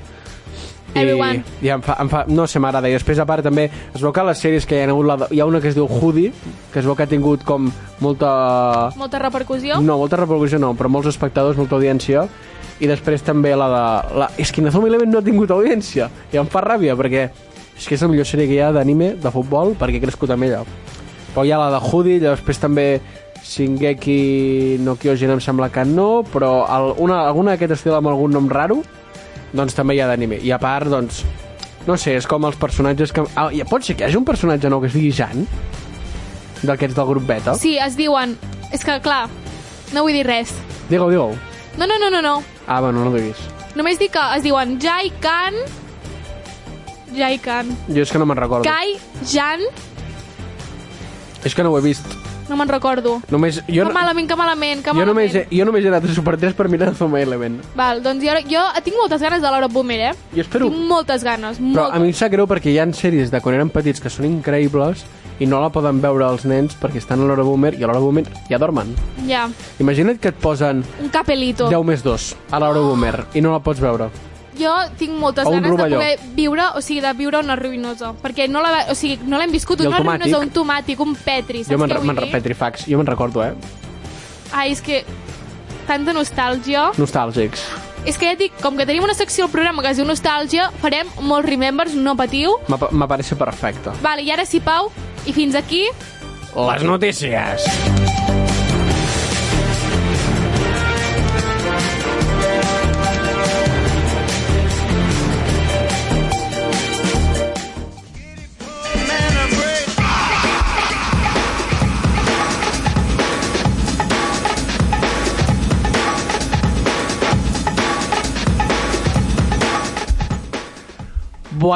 S6: Everyone.
S8: i em fa, em fa, no sé, m'agrada. I després, a part, també es veu que les sèries que hi ha hagut, la, hi ha una que es diu Hoodie, que es veu que ha tingut com molta...
S6: Molta repercussió.
S8: No, molta repercussió no, però molts espectadors, molta audiència. I després també la de... La... És que Inazuma Eleven no ha tingut audiència. I em fa ràbia, perquè és que és la millor sèrie que hi ha d'anime, de futbol, perquè he crescut amb ella. Però hi ha la de Hoodie, i després també Shingeki no Kyojin em sembla que no, però el, una, alguna d'aquest estil amb algun nom raro, doncs també hi ha d'anime. I a part, doncs, no sé, és com els personatges que... Ah, ja pot ser que hi hagi un personatge nou que es digui Jan, d'aquests del grup beta.
S6: Sí, es diuen... És que, clar, no vull dir res.
S8: Digue-ho, digue-ho.
S6: No, no, no, no, no.
S8: Ah, bueno, no ho diguis.
S6: Només dic que es diuen Jai Kan... Jai Kan.
S8: Jo és que no me'n recordo.
S6: Kai Jan...
S8: És que no ho he vist.
S6: No me'n recordo.
S8: Només, jo,
S6: que malament, que malament, que
S8: jo,
S6: malament.
S8: només, he, jo només he anat a Super 3 per mirar Zoma Element.
S6: Val, doncs jo, jo tinc moltes ganes de l'Hora Boomer, eh?
S8: Jo espero...
S6: Tinc moltes ganes,
S8: Però
S6: moltes.
S8: a mi em sap greu perquè hi ha sèries de quan eren petits que són increïbles i no la poden veure els nens perquè estan a l'hora boomer i a l'hora boomer ja dormen.
S6: Ja,
S8: Imagina't que et posen
S6: un capelito.
S8: 10 més 2 a l'hora boomer i no la pots veure.
S6: Jo tinc moltes
S8: O
S6: ganes de poder viure, o sigui, de viure una ruïnosa. Perquè no la, o sigui, no l'hem viscut, una
S8: tomàtic?
S6: ruïnosa, un tomàtic, un petri, saps
S8: Jo
S6: què vull dir?
S8: Petrifax, jo me'n recordo, eh?
S6: Ai, és que tanta nostàlgia.
S8: Nostàlgics.
S6: És que ja et dic, com que tenim una secció al programa que es diu Nostàlgia, farem molts remembers, no patiu.
S8: M'apa- M'aparece perfecte.
S6: Vale, i ara sí, Pau, i fins aquí
S8: Les notícies.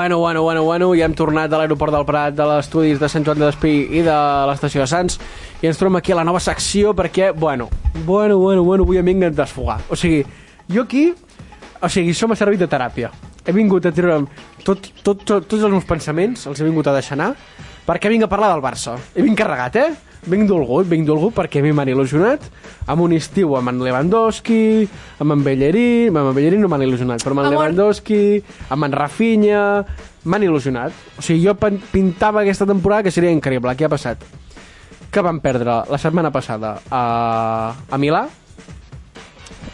S8: Bueno, bueno, bueno, bueno, ja hem tornat de l'aeroport del Prat, de l'estudis de Sant Joan de Despí i de l'estació de Sants, i ens trobem aquí a la nova secció perquè, bueno, bueno, bueno, bueno, avui a desfogar. O sigui, jo aquí, o sigui, això m'ha servit de teràpia. He vingut a treure'm tot, tot, tot, tots els meus pensaments, els he vingut a deixar anar, perquè vinc a parlar del Barça. He vinc carregat, eh? Vinc dolgut, dolgut perquè a mi m'han il·lusionat amb un estiu amb en Lewandowski, amb en Bellerín, amb en Bellerín no m'han il·lusionat, però amb en
S6: Amor.
S8: Lewandowski, amb en Rafinha, m'han il·lusionat. O sigui, jo pintava aquesta temporada que seria increïble. Què ha passat? Que van perdre la setmana passada a, a Milà,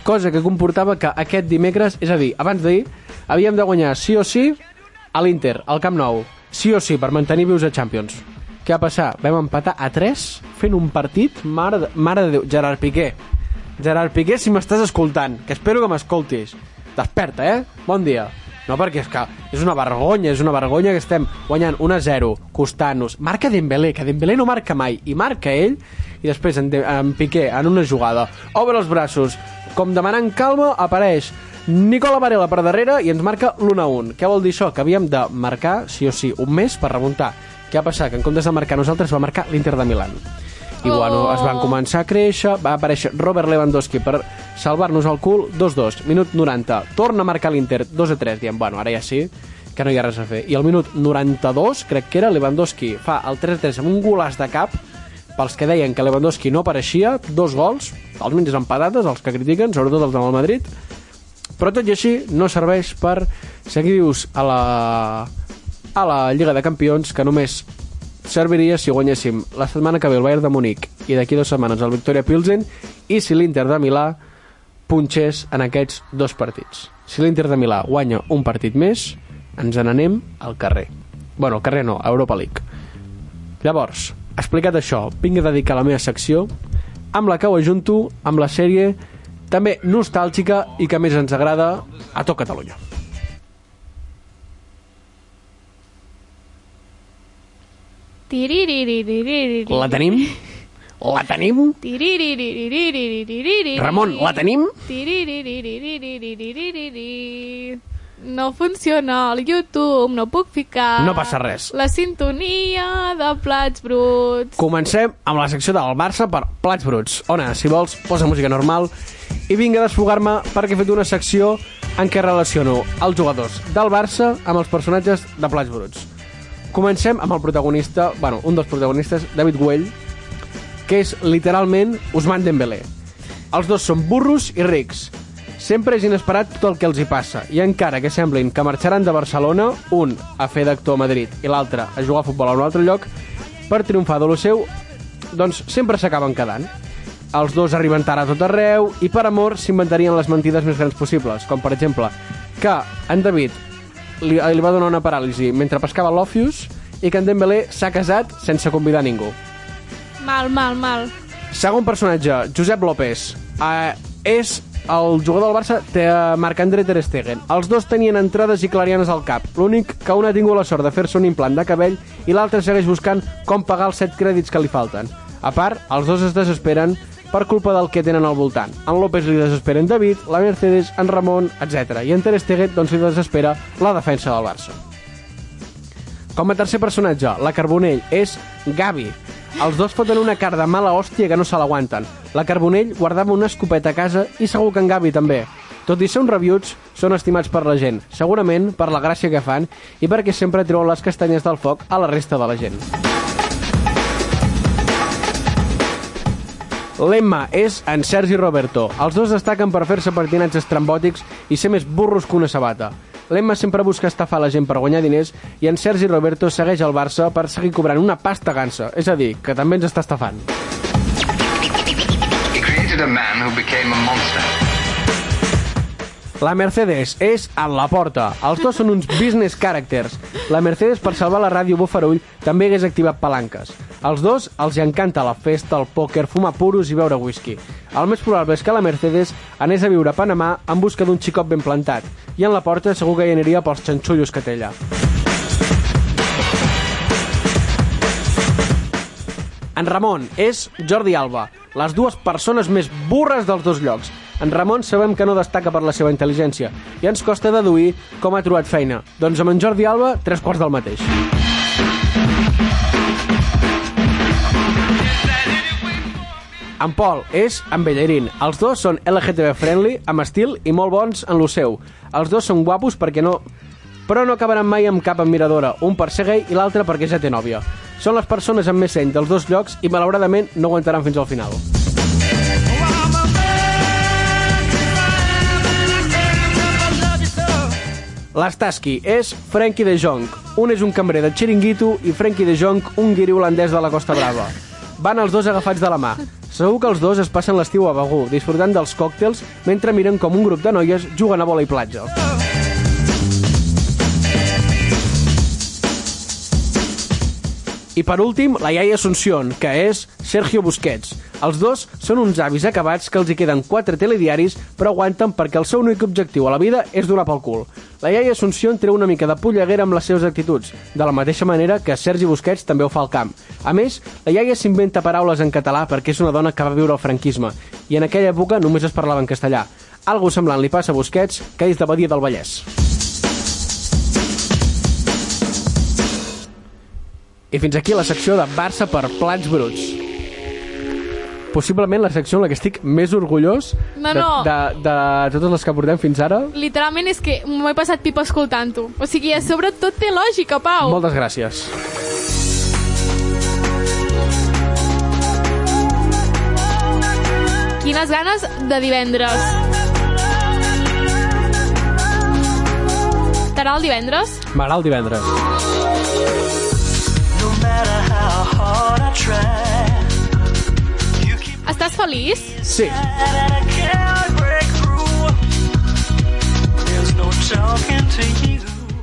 S8: cosa que comportava que aquest dimecres, és a dir, abans d'ahir, havíem de guanyar sí o sí a l'Inter, al Camp Nou. Sí o sí, per mantenir vius a Champions. Què va passar? Vam empatar a 3 fent un partit, mare de, mare de Déu, Gerard Piqué. Gerard Piqué, si m'estàs escoltant, que espero que m'escoltis. Desperta, eh? Bon dia. No, perquè és que és una vergonya, és una vergonya que estem guanyant 1 a 0, costant-nos. Marca Dembélé, que Dembélé no marca mai, i marca ell, i després en, De- en Piqué, en una jugada, obre els braços, com demanant calma, apareix Nicola Varela per darrere i ens marca l'1 a 1. Què vol dir això? Que havíem de marcar, sí o sí, un mes per remuntar. Què ha passat? Que en comptes de marcar nosaltres va marcar l'Inter de Milan. I
S6: Oh.
S8: bueno, es van començar a créixer, va aparèixer Robert Lewandowski per salvar-nos el cul, 2-2, minut 90, torna a marcar l'Inter, 2-3, diem, bueno, ara ja sí, que no hi ha res a fer. I al minut 92, crec que era, Lewandowski fa el 3-3 amb un golàs de cap, pels que deien que Lewandowski no apareixia, dos gols, els menys amb patates, els que critiquen, sobretot els del Madrid, però tot i així no serveix per seguir vius a la, a la Lliga de Campions, que només serviria si guanyéssim la setmana que ve el Bayern de Munic i d'aquí dues setmanes el Victoria Pilsen i si l'Inter de Milà punxés en aquests dos partits. Si l'Inter de Milà guanya un partit més, ens n'anem al carrer. Bueno, al carrer no, a Europa League. Llavors, explicat això, vinc a dedicar la meva secció amb la que ho ajunto amb la sèrie també nostàlgica i que més ens agrada a tot Catalunya. La tenim? La tenim? Ramon, la tenim?
S6: No funciona el YouTube, no puc ficar...
S8: No passa res.
S6: La sintonia de plats bruts.
S8: Comencem amb la secció del Barça per plats bruts. Ona, si vols, posa música normal i vinc a desfogar-me perquè he fet una secció en què relaciono els jugadors del Barça amb els personatges de plats bruts. Comencem amb el protagonista, bueno, un dels protagonistes, David Güell, que és literalment Usman Dembélé. Els dos són burros i rics. Sempre és inesperat tot el que els hi passa, i encara que semblin que marxaran de Barcelona, un a fer d'actor a Madrid i l'altre a jugar a futbol a un altre lloc, per triomfar de lo seu, doncs sempre s'acaben quedant. Els dos arriben tard a tot arreu i per amor s'inventarien les mentides més grans possibles, com per exemple que en David li, li va donar una paràlisi mentre pescava l'Ofius i que en Dembélé s'ha casat sense convidar ningú.
S6: Mal, mal, mal.
S8: Segon personatge, Josep López. Uh, és el jugador del Barça, té uh, Marc-André Ter Stegen. Els dos tenien entrades i clarianes al cap. L'únic que un ha tingut la sort de fer-se un implant de cabell i l'altre segueix buscant com pagar els set crèdits que li falten. A part, els dos es desesperen per culpa del que tenen al voltant. En López li desespera en David, la Mercedes, en Ramon, etc. I en Ter Stegen doncs, li desespera la defensa del Barça. Com a tercer personatge, la Carbonell és Gavi. Els dos foten una cara de mala hòstia que no se l'aguanten. La Carbonell guardava una escopeta a casa i segur que en Gavi també. Tot i ser uns rebuts, són estimats per la gent, segurament per la gràcia que fan i perquè sempre treuen les castanyes del foc a la resta de la gent. L'Emma és en Sergi Roberto. Els dos destaquen per fer-se patinats estrambòtics i ser més burros que una sabata. L'Emma sempre busca estafar la gent per guanyar diners i en Sergi Roberto segueix el Barça per seguir cobrant una pasta gansa, és a dir, que també ens està estafant.
S9: He created a man who became a monster.
S8: La Mercedes és a la porta. Els dos són uns business characters. La Mercedes, per salvar la ràdio Bofarull, també hagués activat palanques. Els dos els hi encanta la festa, el pòquer, fumar puros i beure whisky. El més probable és que la Mercedes anés a viure a Panamà en busca d'un xicot ben plantat. I en la porta segur que hi aniria pels xanxullos que té allà. En Ramon és Jordi Alba, les dues persones més burres dels dos llocs. En Ramon sabem que no destaca per la seva intel·ligència i ens costa deduir com ha trobat feina. Doncs amb en Jordi Alba, tres quarts del mateix. En Pol és en Bellerín. Els dos són LGTB friendly, amb estil i molt bons en lo seu. Els dos són guapos perquè no... Però no acabaran mai amb cap admiradora, un per ser gay i l'altre perquè ja té nòvia. Són les persones amb més seny dels dos llocs i malauradament no aguantaran fins al final. L'Staski és Frankie de Jong. Un és un cambrer de Chiringuito i Frankie de Jong, un guiri holandès de la Costa Brava. Van els dos agafats de la mà. Segur que els dos es passen l'estiu a Begú, disfrutant dels còctels mentre miren com un grup de noies juguen a bola i platja. I per últim, la iaia Asunción, que és Sergio Busquets. Els dos són uns avis acabats que els hi queden quatre telediaris, però aguanten perquè el seu únic objectiu a la vida és donar pel cul. La iaia Asunción treu una mica de polleguera amb les seves actituds, de la mateixa manera que Sergi Busquets també ho fa al camp. A més, la iaia s'inventa paraules en català perquè és una dona que va viure el franquisme, i en aquella època només es parlava en castellà. Algo semblant li passa a Busquets, que és de Badia del Vallès. I fins aquí la secció de Barça per plats bruts. Possiblement la secció en la que estic més orgullós
S6: No,
S8: de,
S6: no.
S8: de, de totes les que portem fins ara.
S6: Literalment és que m'ho he passat pipa escoltant-ho. O sigui, a sobre tot té lògica, Pau.
S8: Moltes gràcies.
S6: Quines ganes de divendres. T'agrada el divendres?
S8: M'agrada el divendres.
S6: Estàs feliç?
S8: Sí.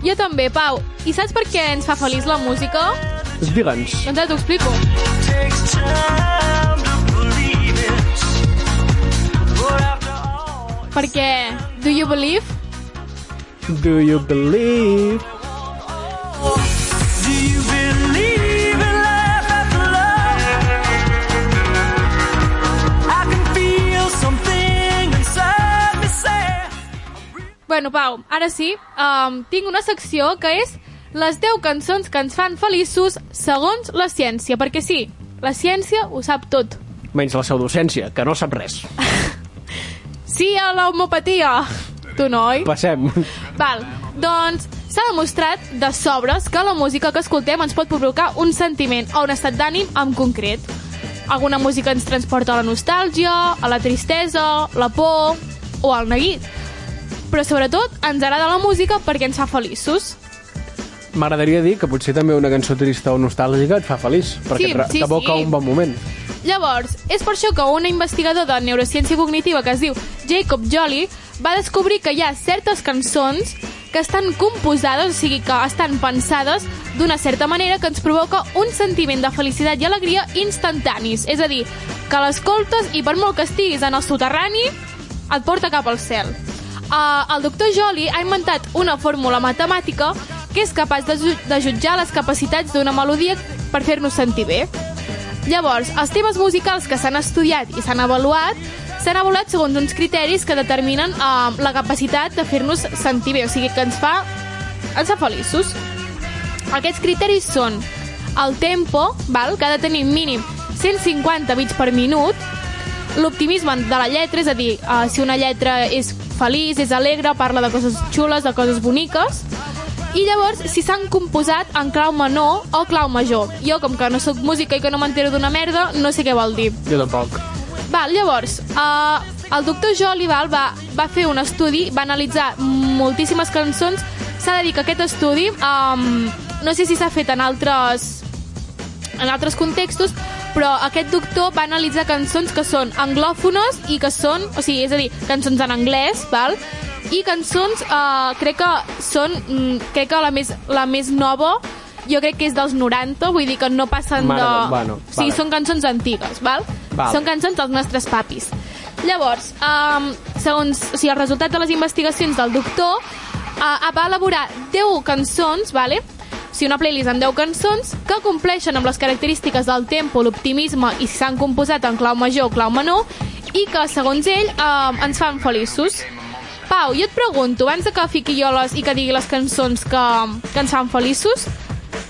S6: Jo també, Pau. I saps per què ens fa feliç la música?
S8: Digue'ns.
S6: Doncs ara t'ho explico. Perquè, do you believe?
S8: Do you believe?
S6: Bueno, Pau, ara sí, um, tinc una secció que és les 10 cançons que ens fan feliços segons la ciència, perquè sí, la ciència ho sap tot.
S8: Menys la pseudocència, que no sap res. (laughs)
S6: Sí a l'homopatia. Tu no, oi?
S8: Passem.
S6: Val, doncs s'ha demostrat de sobres que la música que escoltem ens pot provocar un sentiment o un estat d'ànim en concret. Alguna música ens transporta a la nostàlgia, a la tristesa, la por o al neguit. Però sobretot ens agrada la música perquè ens fa feliços.
S8: M'agradaria dir que potser també una cançó trista o nostàlgica et fa feliç, perquè
S6: Sí, sí,
S8: t'evoca
S6: sí.
S8: un bon moment.
S6: Llavors, és per això que un investigador de neurociència cognitiva que es diu Jacob Jolly va descobrir que hi ha certes cançons que estan composades, o sigui, que estan pensades d'una certa manera que ens provoca un sentiment de felicitat i alegria instantanis. És a dir, que l'escoltes i per molt que estiguis en el soterrani, et porta cap al cel. Uh, el doctor Jolly ha inventat una fórmula matemàtica que és capaç de, ju- de jutjar les capacitats d'una melodia per fer-nos sentir bé. Llavors, els temes musicals que s'han estudiat i s'han avaluat s'han avaluat segons uns criteris que determinen uh, la capacitat de fer-nos sentir bé, o sigui que ens fa, ens fa feliços. Aquests criteris són el tempo, val, que ha de tenir mínim 150 bits per minut, l'optimisme de la lletra, és a dir, uh, si una lletra és feliç, és alegre, parla de coses xules, de coses boniques, i llavors, si s'han composat en clau menor o clau major. Jo, com que no sóc música i que no m'entero d'una merda, no sé què vol dir.
S8: Jo tampoc.
S6: Val, llavors, uh, el doctor Jolly val, va, va fer un estudi, va analitzar moltíssimes cançons. S'ha de dir que aquest estudi, um, no sé si s'ha fet en altres, en altres contextos, però aquest doctor va analitzar cançons que són anglòfones i que són, o sigui, és a dir, cançons en anglès, val? i cançons, uh, crec que són, mm, crec que la més, la més nova jo crec que és dels 90, vull dir que no passen
S8: Mare
S6: de...
S8: bueno,
S6: o sigui,
S8: vale.
S6: són cançons antigues, val?
S8: Val.
S6: Són cançons dels nostres papis. Llavors, um, segons o sigui, el resultat de les investigacions del doctor, uh, va elaborar 10 cançons, vale? Sigui, una playlist amb 10 cançons que compleixen amb les característiques del tempo, l'optimisme i si s'han composat en clau major o clau menor i que, segons ell, eh, ens fan feliços. Pau, jo et pregunto, abans de que fiqui jo les, i que digui les cançons que, que ens fan feliços,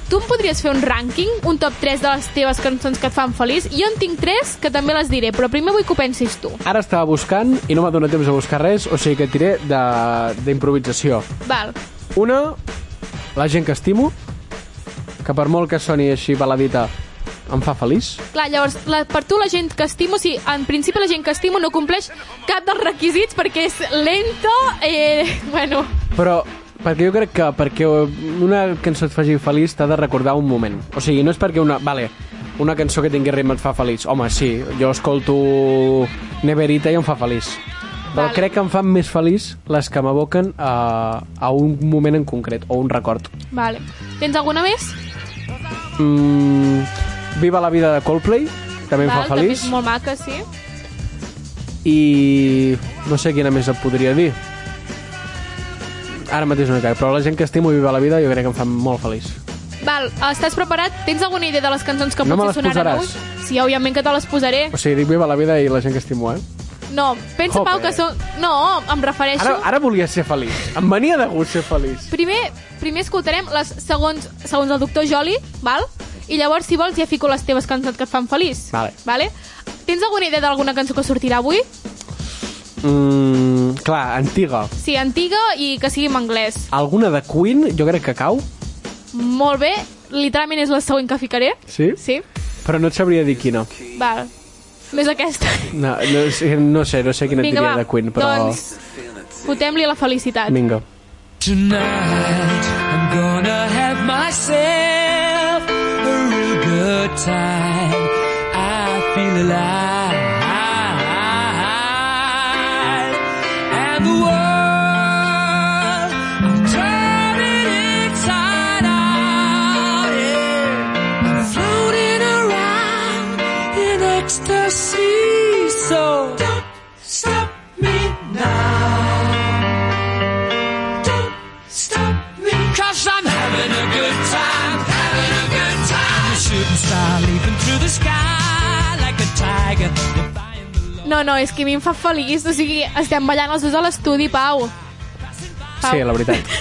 S6: tu em podries fer un rànquing, un top 3 de les teves cançons que et fan feliç? Jo en tinc 3 que també les diré, però primer vull que ho pensis tu.
S8: Ara estava buscant i no m'ha donat temps a buscar res, o sigui que et diré de- d'improvisació.
S6: Val.
S8: Una, la gent que estimo, que per molt que soni així baladita, em fa feliç.
S6: Clar, llavors, la, per tu la gent que estimo, sí, en principi la gent que estimo no compleix cap dels requisits perquè és lento, eh, (laughs) bueno,
S8: Però perquè jo crec que perquè una cançó et faci feliç t'ha de recordar un moment. O sigui, no és perquè una... Vale, una cançó que tingui ritme et fa feliç. Home, sí, jo escolto Neverita i em fa feliç. Però
S6: Vale.
S8: crec que em fan més feliç les que m'aboquen a, a un moment en concret, o un record.
S6: vale. Tens alguna més?
S8: Mm, Viva la vida de Coldplay, també em
S6: Val,
S8: fa feliç.
S6: També és molt maca, sí.
S8: I no sé quina més et podria dir. Ara mateix no hi però la gent que estimo i Viva la vida jo crec que em fa molt feliç.
S6: Val, estàs preparat? Tens alguna idea de les cançons que
S8: No me
S6: potser
S8: les
S6: sonaran
S8: posaràs?
S6: avui? Sí, òbviament que te les posaré.
S8: O sigui, dic Viva la vida i la gent que estimo, eh?
S6: No, pensa. Pau, que són... No, em refereixo...
S8: Ara, ara volia ser feliç. Em venia de gust ser feliç.
S6: Primer, primer escoltarem les segons, segons el doctor Joli, val? I llavors, si vols, ja fico les teves cançons que et fan feliç.
S8: Vale.
S6: vale? Tens alguna idea d'alguna cançó que sortirà avui?
S8: Mm, clar, antiga.
S6: Sí, antiga i que sigui en anglès.
S8: Alguna de Queen, jo crec que cau.
S6: Molt bé, literalment és la següent que ficaré.
S8: Sí?
S6: Sí,
S8: Però no et sabria dir quina.
S6: val. Més aquesta.
S8: No, no, sé- no sé, no sé quina et
S6: Vinga,
S8: diria
S6: va,
S8: de Queen, però...
S6: doncs fotem-li la felicitat.
S8: Vinga.
S1: Tonight I'm gonna have myself a real good time. I feel alive.
S6: No, no, és que a mi em fa feliç. O sigui, estem ballant els dos a l'estudi, Pau. Pau.
S8: Sí, la veritat.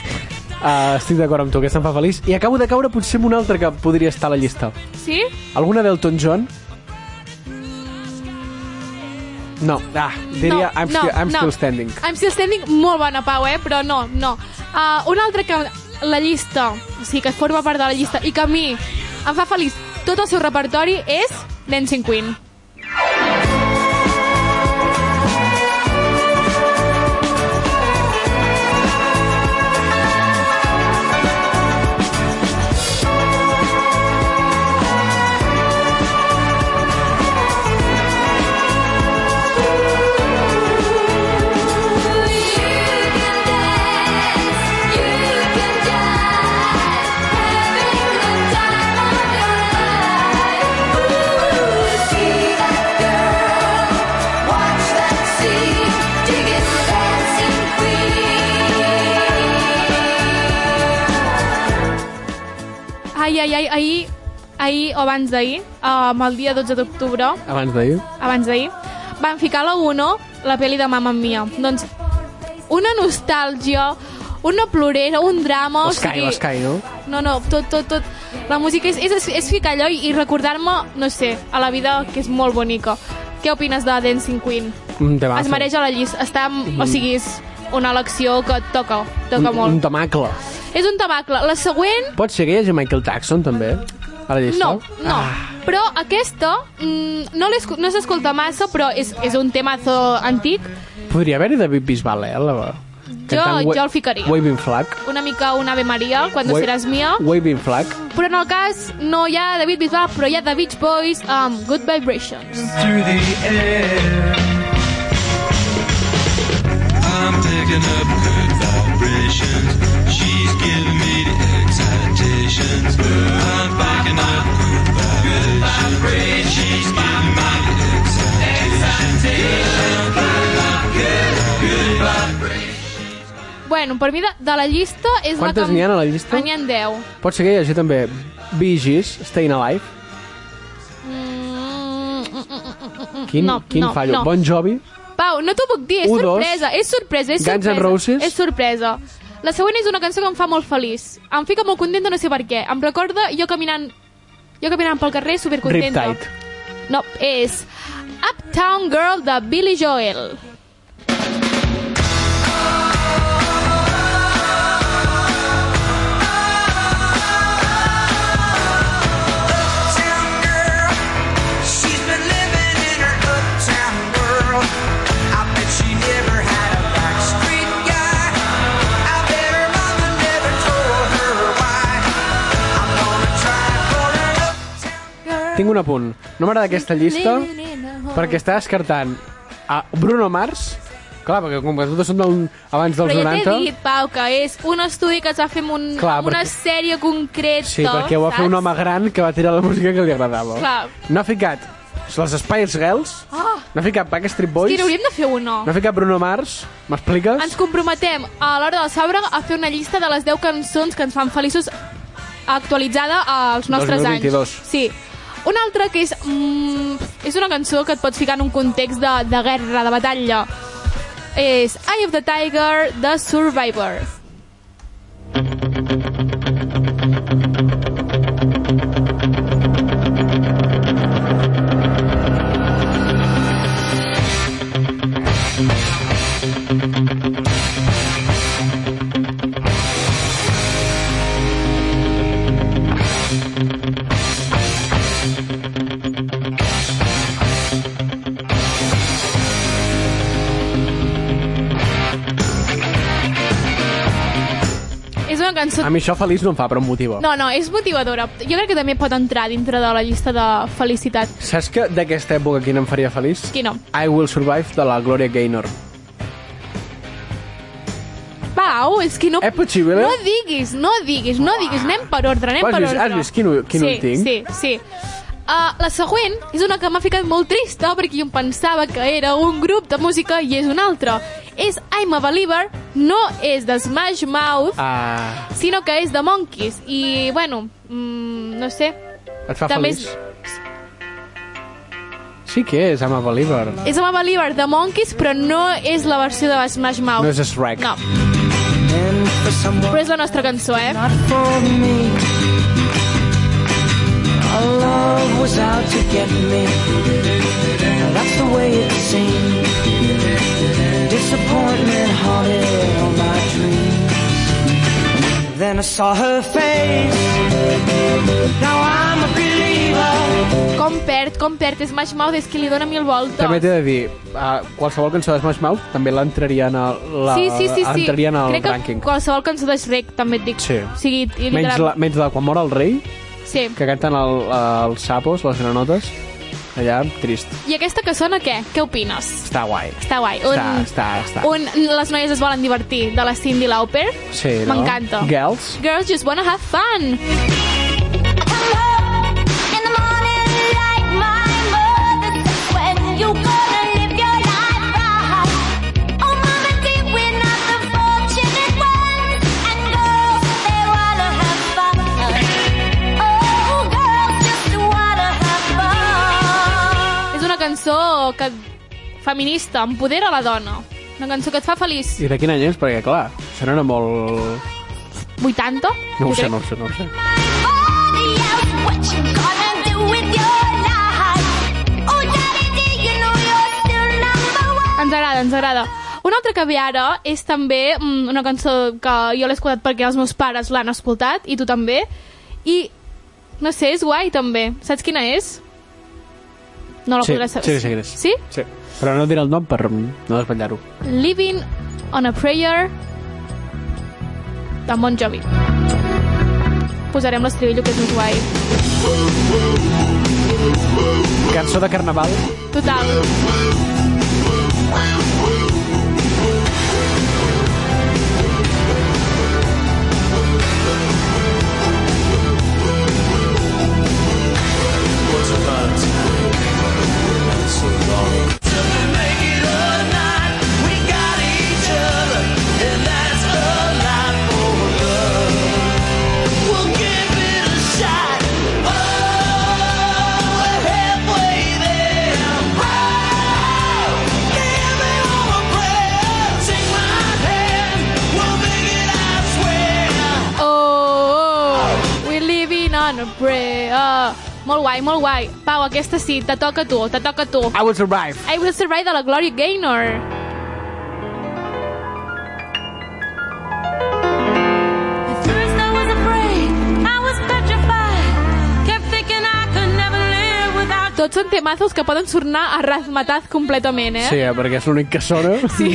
S8: Uh, (laughs) estic d'acord amb tu, aquesta em fa feliç. I acabo de caure potser amb una altra que podria estar a la llista.
S6: Sí?
S8: Alguna d'Elton John? No, ah, diria I'm, still, I'm still standing.
S6: I'm still standing, molt bona, Pau, eh? Però no, no. Uh, una altra que la llista, o sigui, que forma part de la llista i que a mi em fa feliç tot el seu repertori és Dancing Queen. Abans d'ahir, um, el dia 12 d'octubre,
S8: Abans d'ahir.
S6: abans d'ahir, van ficar a la 1 la pel·li de Mamma Mia. Doncs una nostàlgia, una plorera, un drama...
S8: L'Sky, l'Sky, no?
S6: No, no, tot, tot, tot. La música és, és, és ficar allò i, i recordar-me, no sé, a la vida que és molt bonica. Què opines de Dancing Queen?
S8: Un temazo.
S6: Es mereix a la llista. Està, o sigui, és una elecció que toca, toca
S8: un, un
S6: molt.
S8: temacle.
S6: És un tabacle. La següent,
S8: Pot ser que hi hagi Michael Jackson, també? A la llista?
S6: no, no. Però aquesta mm, no, no s'escolta massa, però és, és un temazo antic.
S8: Podria haver-hi David Bisbal, eh? La...
S6: Jo, jo el ficaria.
S8: Waving Flag.
S6: Una mica un Ave Maria, Cuando
S8: Wa-
S6: seràs mía.
S8: Waving Flag.
S6: Però en el cas no hi ha David Bisbal, però hi ha The Beach Boys amb Good Vibrations.
S1: through the air. I'm picking up good vibrations. She's giving me the excitations. I'm picking up good vibrations. Me good, good vibrations.
S6: Bueno, per mi de, de la llista és
S8: Quantes
S6: la que...
S8: n'hi ha a la llista?
S6: N'hi ha 10.
S8: Pot ser que hi hagi també Bee Gees, Staying Alive.
S6: Mm.
S8: Quin,
S6: no,
S8: quin
S6: no,
S8: fallo?
S6: no.
S8: Bon Jovi?
S6: Pau, no t'ho puc dir, és
S8: U2,
S6: sorpresa, és sorpresa, és
S8: Guns N'
S6: sorpresa.
S8: Roses.
S6: És sorpresa. La següent és una cançó que em fa molt feliç. Em fica molt contenta, no sé per què. Em recorda jo caminant jo caminant pel carrer supercontenta.
S8: Riptide.
S6: No, és Uptown Girl de Billy Joel.
S8: Tinc un apunt. No m'agrada aquesta llista perquè està descartant a Bruno Mars, clar, perquè com que totes són del, abans dels
S6: Però ja
S8: 90...
S6: t'he dit, Pau, que és un estudi que es va fer amb, un,
S8: Clar,
S6: amb una
S8: perquè-
S6: sèrie concreta,
S8: Sí, perquè ho va fer
S6: saps?
S8: un home gran que va tirar la música que li agradava.
S6: Clar.
S8: No ha ficat les Spice Girls,
S6: Oh,
S8: no ha ficat Backstreet Boys,
S6: que n'hauríem de fer uno.
S8: no ha ficat Bruno Mars, m'expliques?
S6: Ens comprometem a l'hora del sabre a fer una llista de les 10 cançons que ens fan feliços actualitzada als nostres
S8: 2022.
S6: anys. Sí. Una altra que és... Mm, és una cançó que et pots ficar en un context de, de guerra, de batalla. És Eye of the Tiger, de Survivor. És una cançó...
S8: A mi això feliç no em fa, però em motiva.
S6: No, no, és motivadora. Jo crec que també pot entrar dintre de la llista de felicitat.
S8: Saps que d'aquesta època quina em faria feliç?
S6: Qui no?
S8: I Will Survive de la Gloria Gaynor.
S6: Pau, és que no...
S8: És possible?
S6: No diguis, no diguis, no diguis. Anem per ordre, anem
S8: has
S6: per
S8: vist?
S6: ordre.
S8: Has vist quin quin
S6: sí,
S8: ull tinc?
S6: Sí, sí. Uh, la següent és una que m'ha ficat molt trista perquè jo em pensava que era un grup de música i és un altre. És I'm a Believer, no és de Smash Mouth,
S8: Ah,
S6: sinó que és de Monkeys. I, bueno, mm, no sé,
S8: et fa
S6: També
S8: feliç? Sí que és, I'm a believer.
S6: és I'm a Believer de Monkeys, però no és la versió de Smash Mouth.
S8: No és Shrek.
S6: No. Però és la nostra cançó, eh?
S1: Not for me. Our love was out to get me. That's the way it seemed. Disappointment haunted all my dreams. Then I saw her face. Now I'm a believer.
S6: Com perd, com perd Smash Mouth, és que li dona mil voltes.
S8: També t'he de dir, uh, qualsevol cançó de Smash Mouth també l'entraria en el, la,
S6: sí, sí, sí, sí.
S8: entraria en el
S6: Crec que
S8: rànquing.
S6: qualsevol cançó de Shrek, també et dic.
S8: Sí.
S6: O sigui,
S8: Menys la, menys la quan mor el rei,
S6: Sí.
S8: que canten el, els sapos, les granotes, allà, trist.
S6: I aquesta que sona, què? Què opines?
S8: Està guai.
S6: Està guai.
S8: Està, està, està.
S6: un, les noies es volen divertir, de la Cindy Lauper.
S8: Sí, no?
S6: M'encanta.
S8: Girls.
S6: Girls just wanna have fun. És una cançó que feminista, empodera la dona. Una cançó que et fa feliç.
S8: I de quin any és? Perquè, clar, això no era molt...
S6: 80?
S8: No ho sé, no ho sé, no ho sé.
S6: Ens agrada, ens agrada. Una altra que ve ara és també mm, una cançó que jo l'he escoltat perquè els meus pares l'han escoltat, i tu també, i no sé, és guai també. Saps quina és? No la
S8: sí,
S6: podràs saber.
S8: sí, sí, sí,
S6: Sí?
S8: sí. Però no diré el nom per no desvetllar-ho.
S6: Living on a Prayer de Bon Jovi. Posarem l'estribillo, que és més guai.
S8: Cançó de carnaval.
S6: Total. Pray. Uh, molt guai, molt guai. Pau, aquesta sí, te toca a tu, te toca a tu.
S8: I will survive.
S6: I Will Survive de la Gloria Gaynor.
S5: At first I was afraid, I was petrified. Kept thinking I could never live without
S6: Tots són temazos que poden sonar a rasmataz completament, eh?
S8: Sí, eh, perquè és l'únic que sona.
S6: Sí.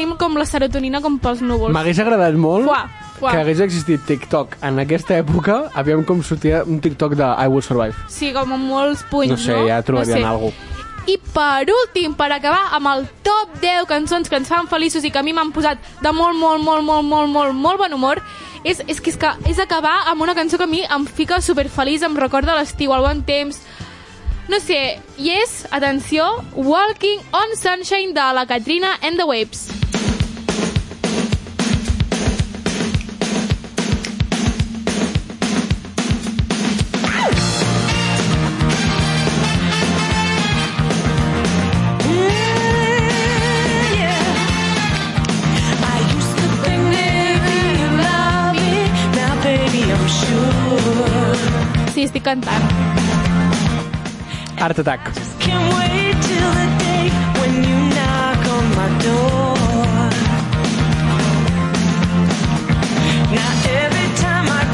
S6: Tenim com la serotonina com pels núvols.
S8: M'hagués agradat molt
S6: Fuà, fuà.
S8: que hagués existit TikTok en aquesta època, aviam com sortia un TikTok de I Will Survive.
S6: Sí, com amb molts punys,
S8: No sé,
S6: no?
S8: ja trobarien
S6: no sé.
S8: alguna
S6: I per últim, per acabar amb el top 10 cançons que ens fan feliços i que a mi m'han posat de molt, molt, molt, molt, molt, molt, molt bon humor, és, és, que, és que és acabar amb una cançó que a mi em fica superfeliç, em recorda l'estiu, el bon temps, no sé, i és, atenció, Walking on Sunshine de la Katrina and the Waves.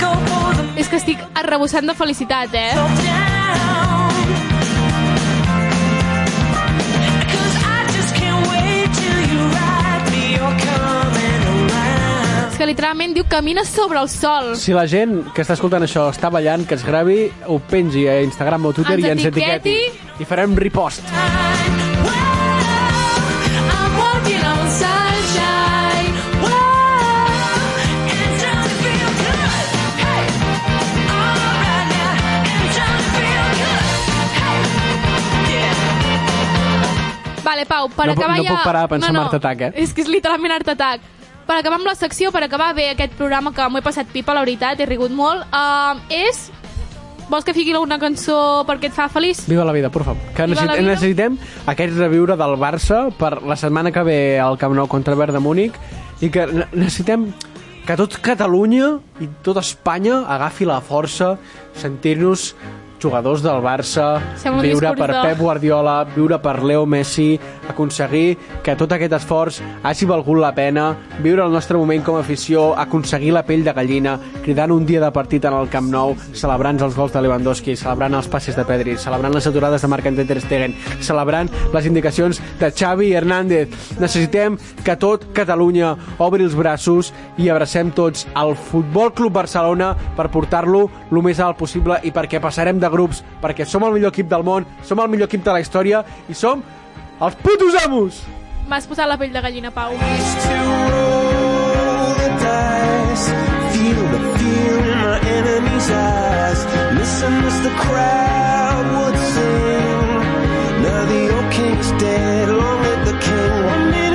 S5: Go for the
S6: És que estic arrebossant de felicitat, eh? És que literalment diu camina sobre el sol.
S8: Si la gent que està escoltant això està ballant, que es gravi, ho pengi a Instagram o Twitter
S6: Ens
S8: i ens
S6: etiqueti.
S8: etiqueti. I farem repost.
S6: Vale, Pau, per
S8: No
S6: acabar
S8: no
S6: ja...
S8: puc parar de pensar en Art Attack, eh?
S6: És que és literalment Art Attack. Per acabar amb la secció, per acabar bé aquest programa que m'ho he passat pipa, la veritat, he rigut molt, uh, és... Vols que fiqui alguna cançó perquè et fa feliç?
S8: Viva la vida, por favor. Que
S6: Viva
S8: necessit,
S6: vida.
S8: necessitem aquest reviure del Barça per la setmana que ve al Camp Nou contra el Bayern de Múnich i que ne- necessitem que tot Catalunya i tot Espanya agafi la força, sentir-nos jugadors del Barça, viure per
S6: de-
S8: Pep Guardiola, viure per Leo Messi, aconseguir que tot aquest esforç hagi valgut la pena, viure el nostre moment com a afició, aconseguir la pell de gallina, cridant un dia de partit en el Camp Nou, celebrant els gols de Lewandowski, celebrant els passes de Pedri, celebrant les aturades de Marc-André Ter Stegen, celebrant les indicacions de Xavi Hernández. Necessitem que tot Catalunya obri els braços i abracem tots al Futbol Club Barcelona per portar-lo el més alt possible i perquè passarem de grups, perquè som el millor equip del món, som el millor equip de la història i som els putos amos!
S6: M'has posat la pell de gallina, Pau.
S1: Feel the fear in my enemy's eyes. Listen as the crowd would sing. Now the old king's dead, long live the king.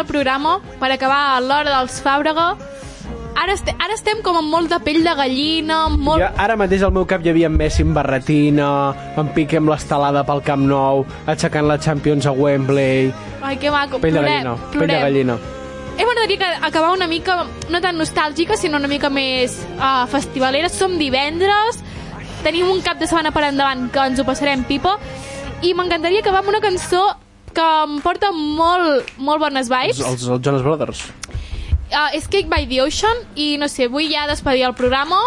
S6: El programa, per acabar l'hora dels Fàbrega, ara, este, ara estem com amb molt de pell de gallina, molt...
S8: Jo, ara mateix al meu cap hi havia en Messi amb barretina, en Piqué amb l'estelada pel Camp Nou, aixecant la Champions a Wembley...
S6: Ai, que maco.
S8: Pell de
S6: plorem,
S8: gallina, pell de
S6: plorem.
S8: gallina.
S6: Eh, m'agradaria que acabar una mica, no tan nostàlgica, sinó una mica més uh, festivalera. Som divendres, tenim un cap de setmana per endavant que ens ho passarem pipa, i m'encantaria acabar amb una cançó que em porta molt, molt bones vibes.
S8: Els, els Jonas Brothers.
S6: Uh, és Cake by the Ocean i no sé, vull ja despedir el programa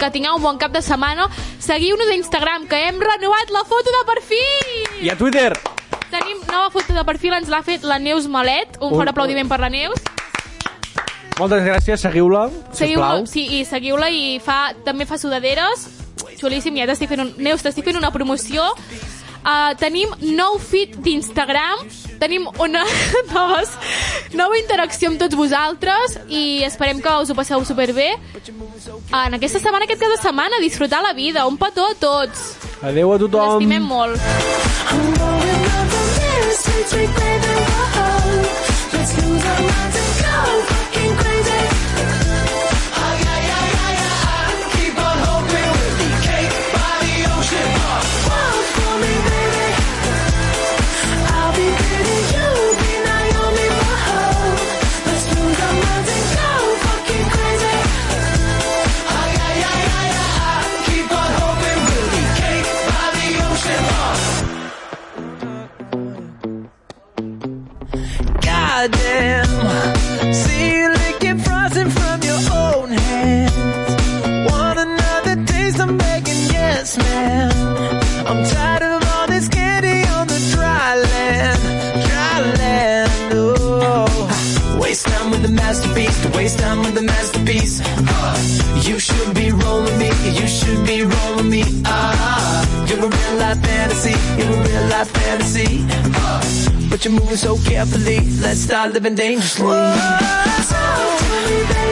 S6: que tingueu un bon cap de setmana seguiu-nos a Instagram, que hem renovat la foto de perfil
S8: I a Twitter!
S6: tenim nova foto de perfil, ens l'ha fet la Neus Malet un
S8: Un-
S6: fort aplaudiment per la Neus
S8: Moltes gràcies, seguiu-la,
S6: seguiu-la
S8: sisplau.
S6: sí, i seguiu-la i fa, també fa sudaderes xulíssim, ja t'estic fent un... Neus, t'estic fent una promoció Uh, tenim nou feed d'Instagram. Tenim una (laughs) noves, nova interacció amb tots vosaltres i esperem que us ho passeu superbé. En aquesta setmana, aquest cap de setmana disfrutar la vida, un petó a tots.
S8: Adéu a
S6: us
S8: tothom.
S6: estimem molt.
S1: Let's lose
S10: but you're moving so carefully, let's start living dangerously.
S1: Talk to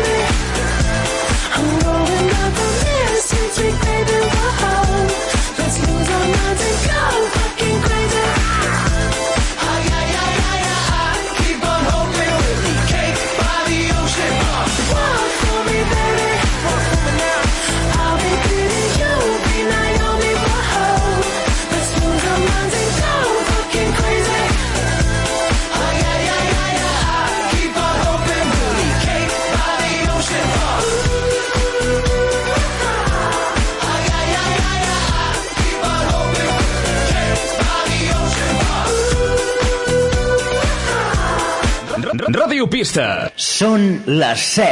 S11: Pista.
S9: Són les 7.